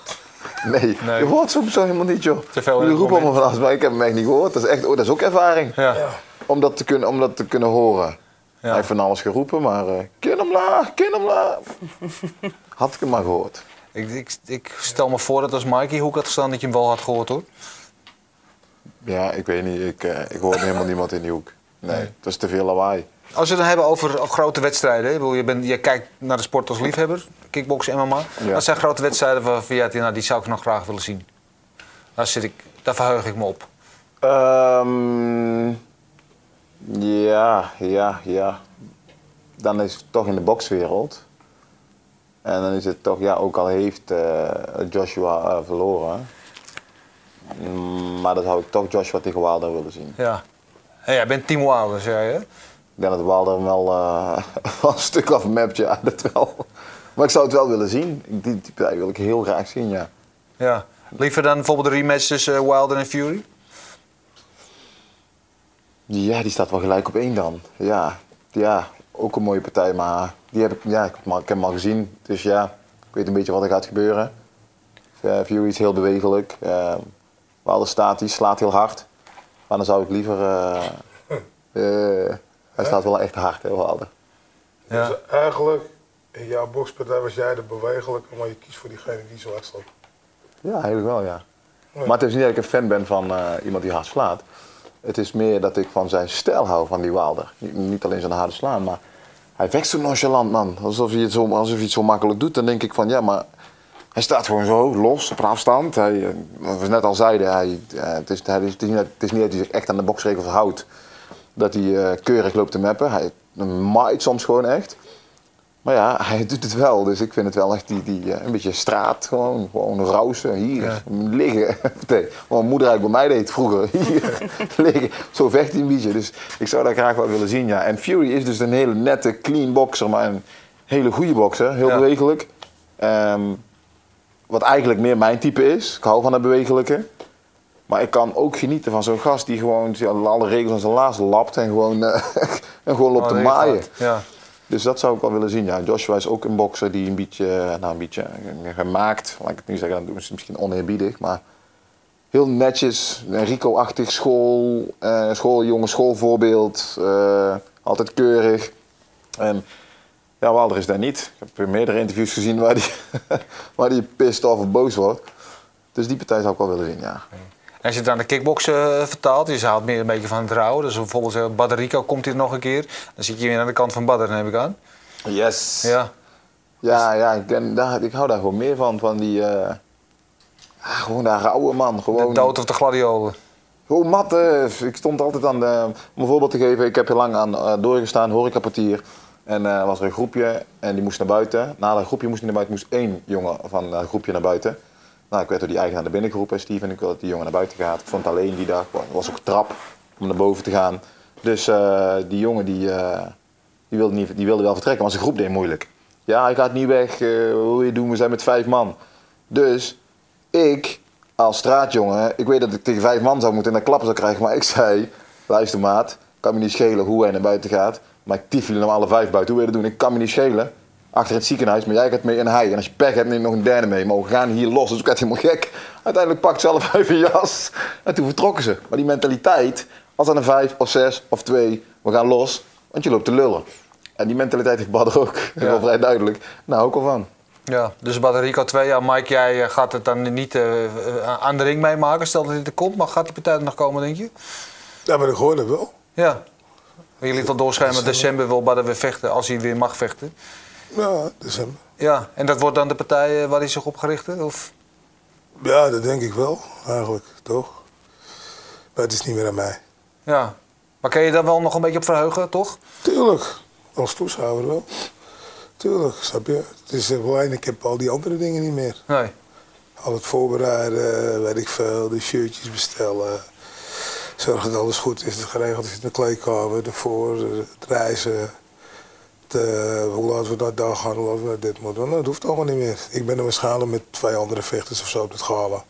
Nee, nee. je hoort zo, zo helemaal niet joh. Te veel roepen allemaal van alles, maar ik heb hem echt niet gehoord. Dat is, echt, oh, dat is ook ervaring. Ja. Om, dat te kunnen, om dat te kunnen horen. Ja. Hij heeft van alles geroepen, maar uh, kin omlaag, kin omlaag. had ik hem maar gehoord. Ik, ik, ik, stel me voor dat als Mikey Hoek had gestaan dat je hem wel had gehoord hoor. Ja, ik weet niet. Ik, uh, ik hoorde helemaal niemand in die hoek. Nee, het is te veel lawaai. Als we het dan hebben over grote wedstrijden. Je, bent, je kijkt naar de sport als liefhebber, kickboksen, MMA. Ja. Wat zijn grote wedstrijden waarvan je nou, die zou ik nog graag willen zien? Daar, zit ik, daar verheug ik me op. Um, ja, ja, ja. Dan is het toch in de bokswereld. En dan is het toch, ja, ook al heeft uh, Joshua uh, verloren. Maar dan zou ik toch Joshua tegen Wilder willen zien. Ja. Hey, jij bent Timo Wilder, zei je? Ik denk dat Wilder wel, uh, een stuk af mapt, ja, dat wel. Maar ik zou het wel willen zien. Die, die wil ik heel graag zien, ja. Ja. Liever dan bijvoorbeeld de rematch tussen uh, Wilder en Fury? Ja, die staat wel gelijk op één dan. Ja, ja ook een mooie partij, maar die heb ik, ja, ik, heb hem al gezien. Dus ja, ik weet een beetje wat er gaat gebeuren. Uh, Fury is heel bewegelijk. Uh, Wilder staat, die slaat heel hard. Maar dan zou ik liever... Uh, hij staat wel echt hard, hè, Wilder. Ja. Dus eigenlijk, in jouw bokspartij was jij de bewegelijke, maar je kiest voor diegene die zo hard slaat. Ja, eigenlijk wel, ja. Maar het is niet dat ik een fan ben van iemand die hard slaat. Het is meer dat ik van zijn stijl hou, van die Wilder. Niet, alleen zijn harde slaan, maar hij vecht zo nonchalant, man. Alsof hij, het zo, alsof hij het zo makkelijk doet. Dan denk ik van, ja, maar hij staat gewoon zo, los, op afstand. Hij, eh, wat we net al zeiden, hij, eh, het, is, het, is, het, is niet, het is niet dat hij zich echt aan de boksregels houdt. Dat hij uh, keurig loopt te mappen. Hij maait soms gewoon echt. Maar ja, hij doet het wel. Dus ik vind het wel echt die, die, een beetje straat. Gewoon, gewoon rausen. Hier, liggen. Nee, mijn moeder eigenlijk bij mij deed vroeger. Hier, liggen. Zo vecht hij een beetje. Dus ik zou dat graag wel willen zien, ja. En Fury is dus een hele nette, clean boxer. Maar een hele goede boxer. Heel bewegelijk. Um, wat eigenlijk meer mijn type is. Ik hou van het bewegelijke. Maar ik kan ook genieten van zo'n gast die gewoon alle regels aan zijn laars lapt en gewoon, uh, en gewoon loopt te maaien. Ja. Dus dat zou ik wel willen zien. Ja, Joshua is ook een bokser die een beetje, eh, nou een beetje eh, gemaakt, laat ik het nu zeggen, dat is misschien oneerbiedig, maar heel netjes, Rico-achtig school, uh, schooljongen, schoolvoorbeeld, uh, altijd keurig. En ja, Walder is daar niet. Ik heb meerdere interviews gezien waar die, waar die pissed of boos wordt. Dus die partij zou ik wel willen zien, ja. En als je het aan de kickboksen uh, vertaalt, je haalt meer een beetje van het rouwen. Dus bijvoorbeeld uh, Baderico komt hier nog een keer. Dan zit je weer aan de kant van Badder, neem ik aan. Yes. Ja. Ja, ja ik, ben, daar, ik hou daar gewoon meer van. Van die... Uh, gewoon daar rauwe man. Gewoon, de dood of de gladiolen. Gewoon matten. Ik stond altijd aan de... Om een voorbeeld te geven, ik heb heel lang aan uh, doorgestaan, horecapartier. En uh, was er een groepje en die moest naar buiten. Na dat groepje moest naar buiten, moest één jongen van het groepje naar buiten. Nou, ik werd door die eigenaar naar binnen geroepen, Steve, en ik wilde dat die jongen naar buiten gaat. Ik stond alleen die dag, er was ook trap om naar boven te gaan. Dus uh, die jongen die, uh, die, wilde niet, die wilde wel vertrekken, maar zijn groep deed moeilijk. Ja, hij gaat niet weg, uh, wat wil je doen, we zijn met vijf man. Dus ik, als straatjongen, ik weet dat ik tegen vijf man zou moeten en dan klappen zou krijgen. Maar ik zei, luister maat, kan me niet schelen hoe hij naar buiten gaat. Maar ik tief jullie hem alle vijf buiten. Hoe wil je dat doen? Ik kan me niet schelen. Achter het ziekenhuis, maar jij gaat mee in hij. En als je pech hebt, neem nog een derde mee. Maar we gaan hier los. Dus ik werd helemaal gek. Uiteindelijk pakt zelf even een jas. En toen vertrokken ze. Maar die mentaliteit, als dan een vijf of zes of twee, we gaan los. Want je loopt te lullen. En die mentaliteit heeft Badr ook. Ja. Wel vrij duidelijk. Nou, ook al van. Ja, dus Baderico 2, ja, Mike, jij eh, gaat het dan niet uh, aan de ring meemaken, stel dat dit er komt, maar gaat die partij er nog komen, denk je? Ja, maar ik hoorde wel. Ja. Je liet al doorschijnen, december wil Badder weer vechten, als hij weer mag vechten. Ja, december. Ja, en dat wordt dan de partij eh, waar hij zich op gericht heeft? Of? Ja, dat denk ik wel, eigenlijk, toch? Maar het is niet meer aan mij. Ja, maar kan je daar wel nog een beetje op verheugen, toch? Tuurlijk, als toeschouwer wel. Tuurlijk, snap je? Het is alleen, ik heb al die andere dingen niet meer. Nee. Al het voorbereiden, weet ik veel, de shirtjes bestellen. Zorgen dat alles goed is, het geregeld is in de kleedkamer, ervoor, het reizen. De, hoe laten we dat daar gaan, hoe laten we dit moeten doen. Nou, dat hoeft allemaal niet meer. Ik ben er waarschijnlijk met twee andere vechters of zo op het gala.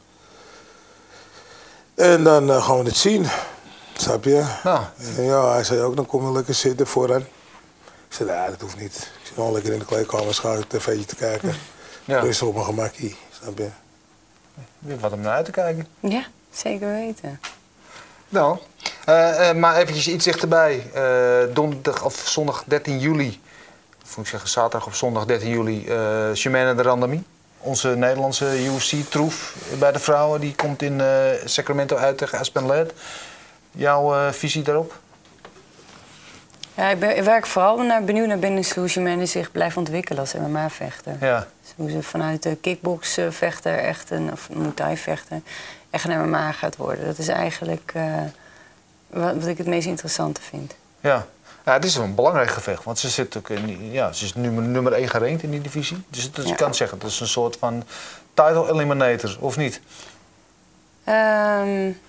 En dan uh, gaan we het zien. Snap je? Ja. En ja, hij zei ook, dan kom je lekker zitten vooraan. Ik zei, nee, dat hoeft niet. Ik zit gewoon lekker in de kleedkamer, schaar ik tv'tje te kijken. Ja. Rustig op mijn gemakkie, snap je? Wat om naar uit te kijken. Ja, zeker weten. Nou, uh, uh, maar eventjes iets dichterbij. Uh, donderdag of zondag 13 juli, moet ik zeggen zaterdag of zondag 13 juli, uh, de Randami. Onze Nederlandse UFC-troef bij de vrouwen, die komt in Sacramento uit tegen Aspen Ladd. Jouw visie daarop? Ja, ik, ben, ik werk vooral naar, benieuwd naar binnen hoe Shimena zich blijft ontwikkelen als MMA-vechter. Ja. Dus hoe ze vanuit de kickbox-vechter echt een, of Muay-vechter echt een MMA gaat worden. Dat is eigenlijk uh, wat, wat, ik het meest interessante vind. Ja. Ja, het is een belangrijk gevecht. Want ze, zit ook in, ja, ze is nummer, nummer 1 gerankt in die divisie. Dus, dus ja. ik kan zeggen, het is een soort van title eliminator, of niet? Um,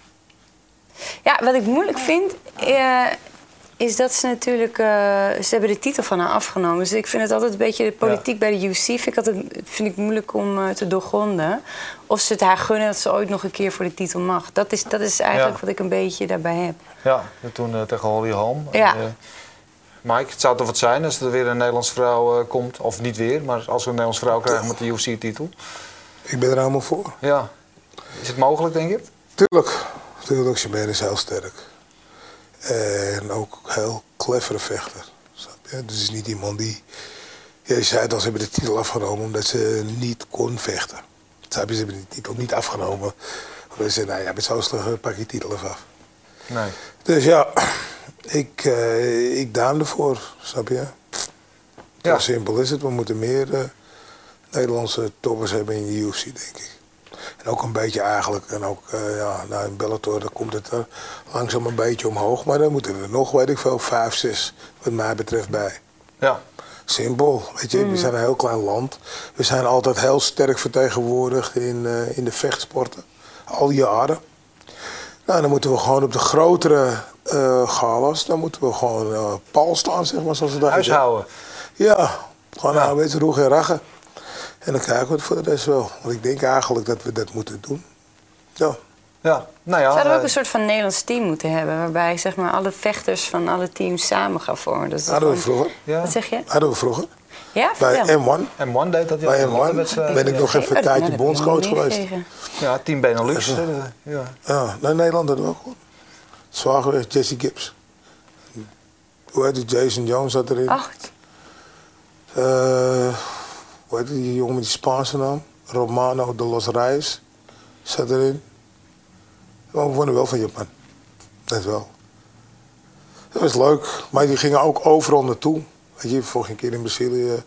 ja, wat ik moeilijk vind... Uh, is dat ze natuurlijk... Uh, ze hebben de titel van haar afgenomen. Dus ik vind het altijd een beetje... De politiek bij de UFC vind ik, altijd, vind ik moeilijk om uh, te doorgronden. Of ze het haar gunnen dat ze ooit nog een keer voor de titel mag. Dat is, dat is eigenlijk wat ik een beetje daarbij heb. Ja, toen tegen Holly Holm. Ja. Mike, het zou toch wat zijn als er weer een Nederlandse vrouw komt. Of niet weer, maar als we een Nederlandse vrouw krijgen met de UFC-titel. Ik ben er helemaal voor. Ja. Is het mogelijk, denk je? Tuurlijk. Tuurlijk, Chabert is heel sterk. En ook heel clevere vechter. Dus het is niet iemand die... je zei het al, ze hebben de titel afgenomen omdat ze niet kon vechten. Ze hebben de titel niet afgenomen. Omdat ze zeiden, nou ja, met zo'n slag pak je titel af. Nee. Dus ja, ik, uh, ik daam ervoor, snap je? Ja. Zo simpel is het. We moeten meer uh, Nederlandse toppers hebben in de UFC, denk ik. En ook een beetje eigenlijk, en ook uh, ja, nou in Bellator dan komt het er langzaam een beetje omhoog. Maar dan moeten er nog, weet ik veel, vijf, zes wat mij betreft bij. Ja. Simpel, weet je, we mm. zijn een heel klein land. We zijn altijd heel sterk vertegenwoordigd in, uh, in de vechtsporten, al jaren. Nou, dan moeten we gewoon op de grotere uh, galas, dan moeten we gewoon uh, pal staan, zeg maar, zoals we dat Huishouden. Ja, gewoon ja. een beetje roeg en rachen. En dan kijken we het voor de rest wel. Want ik denk eigenlijk dat we dat moeten doen. Ja. Ja, nou ja, Zouden we ook een soort van Nederlands team moeten hebben... waarbij zeg maar, alle vechters van alle teams samen gaan vormen? Dat hadden we vroeger. Ja. Wat zeg je? Hadden we vroeger. Ja, Bij M1. M1 deed dat, ja. Bij M1 ben ik nog even een tijdje bondscoach geweest. Ja, team Benelux. ja, ja nou, Nederland hadden we ook Geweest, Jesse Gibbs. Hoe heet het? Jason Jones zat erin. Acht. Uh, hoe heet die jongen met die Spaanse naam? Romano de los Reyes zat erin. Maar we wonnen wel van Japan. Dat wel. Dat was leuk. Maar die gingen ook overal naartoe. Weet je, vorige keer in Brazilië.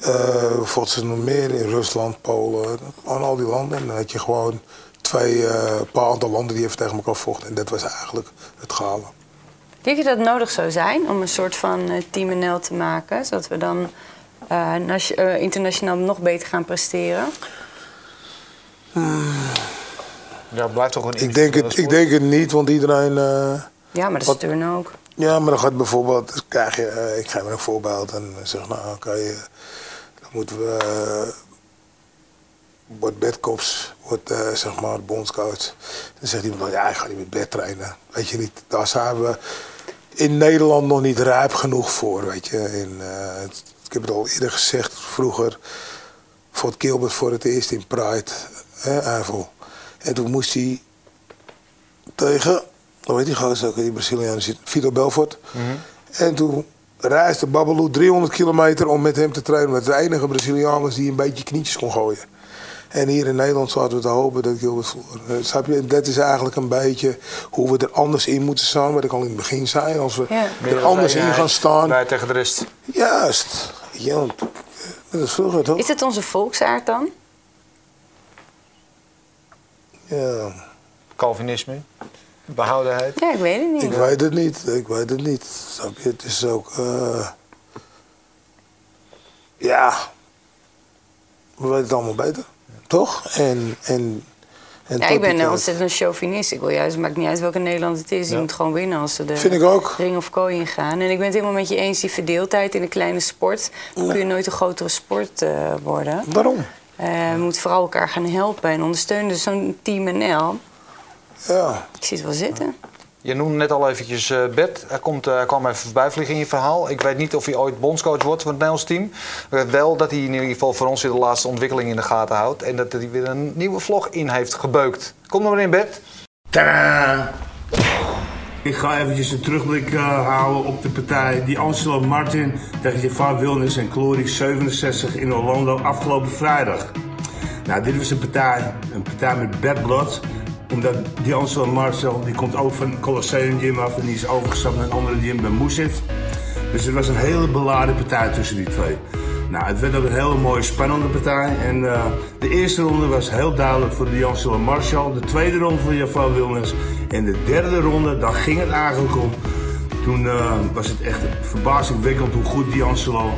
Uh, vochten ze nog meer in Rusland, Polen. Gewoon al die landen. En dan had je gewoon twee uh, paar aantal landen die even tegen elkaar vochten. En dat was eigenlijk het galen. Denk je dat het nodig zou zijn om een soort van uh, Team NL te maken? Zodat we dan uh, internationaal nog beter gaan presteren? Hmm. Ja, blijft toch een ik denk, het, ik denk het niet, want iedereen. Uh, ja, maar dat is ook. Ja, maar dan gaat bijvoorbeeld, krijg je, uh, ik geef me een voorbeeld en zeg, nou oké, okay, dan moeten we. Wordt Bedkops, wordt zeg maar bondscoach. Dan zegt iemand, ja, ik ga niet met bed trainen. Weet je niet, daar zijn we in Nederland nog niet rijp genoeg voor, weet je. In, ik heb het al eerder gezegd, vroeger voor Gilbert voor het eerst in Pride, hè. En toen moest hij tegen, hoe heet die gozer ook, die Braziliaan zit, Vitor Belfort. Mhm. En toen reisde Babalu 300 kilometer om met hem te trainen. Omdat het de enige Braziliaan was die een beetje knietjes kon gooien. En hier in Nederland zaten we te hopen dat Gilbert verloor. Uh, snap je? Dat is eigenlijk een beetje hoe we er anders in moeten staan. Wat ik al in het begin zei. Als we er anders in gaan staan. Wij tegen de rest. Juist. Ja, dat is vroeger toch? Is het onze volksaard dan? Ja. Calvinisme? Behoudenheid? Ja, ik weet het niet. Ik weet het niet. Ik weet het niet. Snap je? Het is ook... Uh... Ja. We weten het allemaal beter. Toch? En... en ja, ik ben een ontzettend chauvinist. Ik wil juist, het maakt niet uit welke Nederland het is. Die moet gewoon winnen als ze de Vind ik ook. ring of kooi ingaan. En ik ben het helemaal met je eens, die verdeeldheid in de kleine sport. Dan kun je nooit een grotere sport uh, worden. Waarom? Uh, we moeten vooral elkaar gaan helpen en ondersteunen. Dus zo'n team NL. Ja. Ik zie het wel zitten. Je noemde net al eventjes uh, Bert. Hij, komt, uh, kwam even voorbij vliegen in je verhaal. Ik weet niet of hij ooit bondscoach wordt van het Nederlands team. Weet wel dat hij in ieder geval voor ons weer de laatste ontwikkeling in de gaten houdt. En dat hij weer een nieuwe vlog in heeft gebeukt. Kom maar in, Bert. Tadaa! Ik ga eventjes een terugblik uh, houden op de partij die Angelo Martin tegen Jafar Wilnis en Glory 67 in Orlando afgelopen vrijdag. Nou, dit was een partij, een partij met bad blood omdat die Ansel Marcel, die komt ook van Colosseum Gym af en die is overgestapt naar een andere gym bij Moesit. Dus het was een hele beladen partij tussen die twee. Nou, het werd ook een hele mooie, spannende partij. En uh, de eerste ronde was heel duidelijk voor D'Angelo Marshall. De tweede ronde voor Jafar Wilners. En de derde ronde, daar ging het eigenlijk om. Toen uh, was het echt verbazingwekkend hoe goed D'Angelo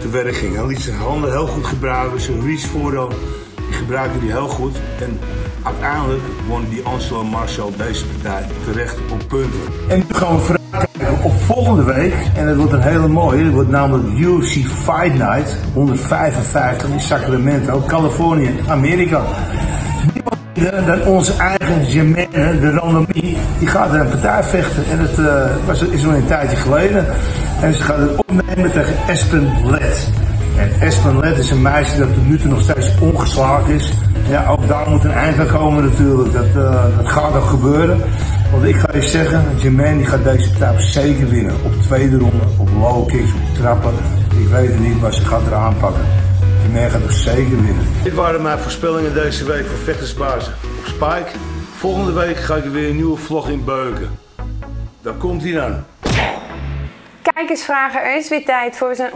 te werk ging. Hij liet zijn handen heel goed gebruiken, zijn reach voordeel die gebruikte hij heel goed. En uiteindelijk won die Angelo Marshall deze partij terecht op punten. En nu gaan we vragen op volgende week. En het wordt een hele mooie. Het wordt namelijk UFC Fight Night 155 in Sacramento, Californië, Amerika. Dan onze eigen Germaine, de randomie, die gaat er een partij vechten. En het uh, was, is nog een tijdje geleden. En ze gaat het opnemen tegen Espen Led. En Espen Led is een meisje dat tot nu toe nog steeds ongeslagen is. Ja, ook daar moet een eind aan komen natuurlijk. Dat, uh, dat gaat ook gebeuren. Want ik ga je zeggen, Jermaine die gaat deze trap zeker winnen. Op tweede ronde, op low kicks, op trappen. Ik weet het niet, maar ze gaat eraan pakken. Jermaine gaat er zeker winnen. Dit waren mijn voorspellingen deze week voor vechtersbazen op Spike. Volgende week ga ik weer een nieuwe vlog in beuken. Dan komt hij dan. Kijkersvragen, er is weer tijd voor. Zijn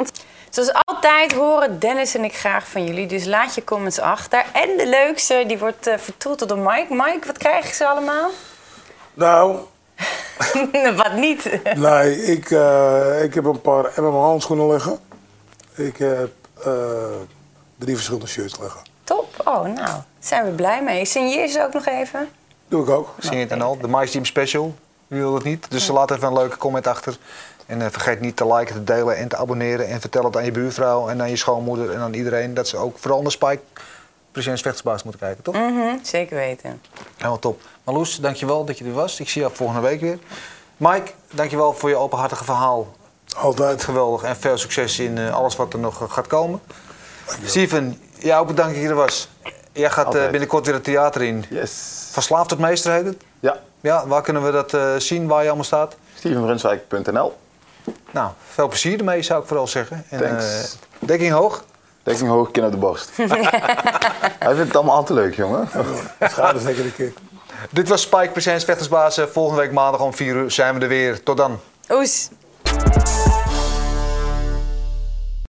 Zoals altijd horen Dennis en ik graag van jullie. Dus laat je comments achter. En de leukste, die wordt uh, vertroeteld door Mike. Mike, wat krijgen ze allemaal? Nou... wat niet? nee, ik, uh, ik heb een paar MMA-handschoenen liggen. Ik heb uh, drie verschillende shirts liggen. Top. Oh, nou, zijn we blij mee. Signeer ze ook nog even? Doe ik ook. Signeer het en al. De My Team Special. Wie wil het niet? Dus ja. laat even een leuke comment achter. En uh, vergeet niet te liken, te delen en te abonneren. En vertel het aan je buurvrouw en aan je schoonmoeder en aan iedereen. Dat ze ook vooral naar Spike Precies Vechtsbaas moeten kijken, toch? Mm -hmm, zeker weten. Helemaal top. Marloes, dankjewel dat je er was. Ik zie jou volgende week weer. Mike, dankjewel voor je openhartige verhaal. Altijd. Geweldig. En veel succes in uh, alles wat er nog gaat komen. Steven, jou ook bedankt dat je er was. Jij gaat uh, binnenkort weer het theater in. Yes. Verslaafd tot meester heet het? Ja. Ja, waar kunnen we dat uh, zien, waar je allemaal staat? stevenbrunswijk.nl Nou, veel plezier ermee zou ik vooral zeggen. En, Thanks. dekking hoog. Dekking hoog, kin op de borst. Hij vindt het allemaal al te leuk, jongen. Gaat dus zeker een keer. Dit was Spike Presents Vechtersbaas. Volgende week maandag om 4 uur zijn we er weer. Tot dan. Oes.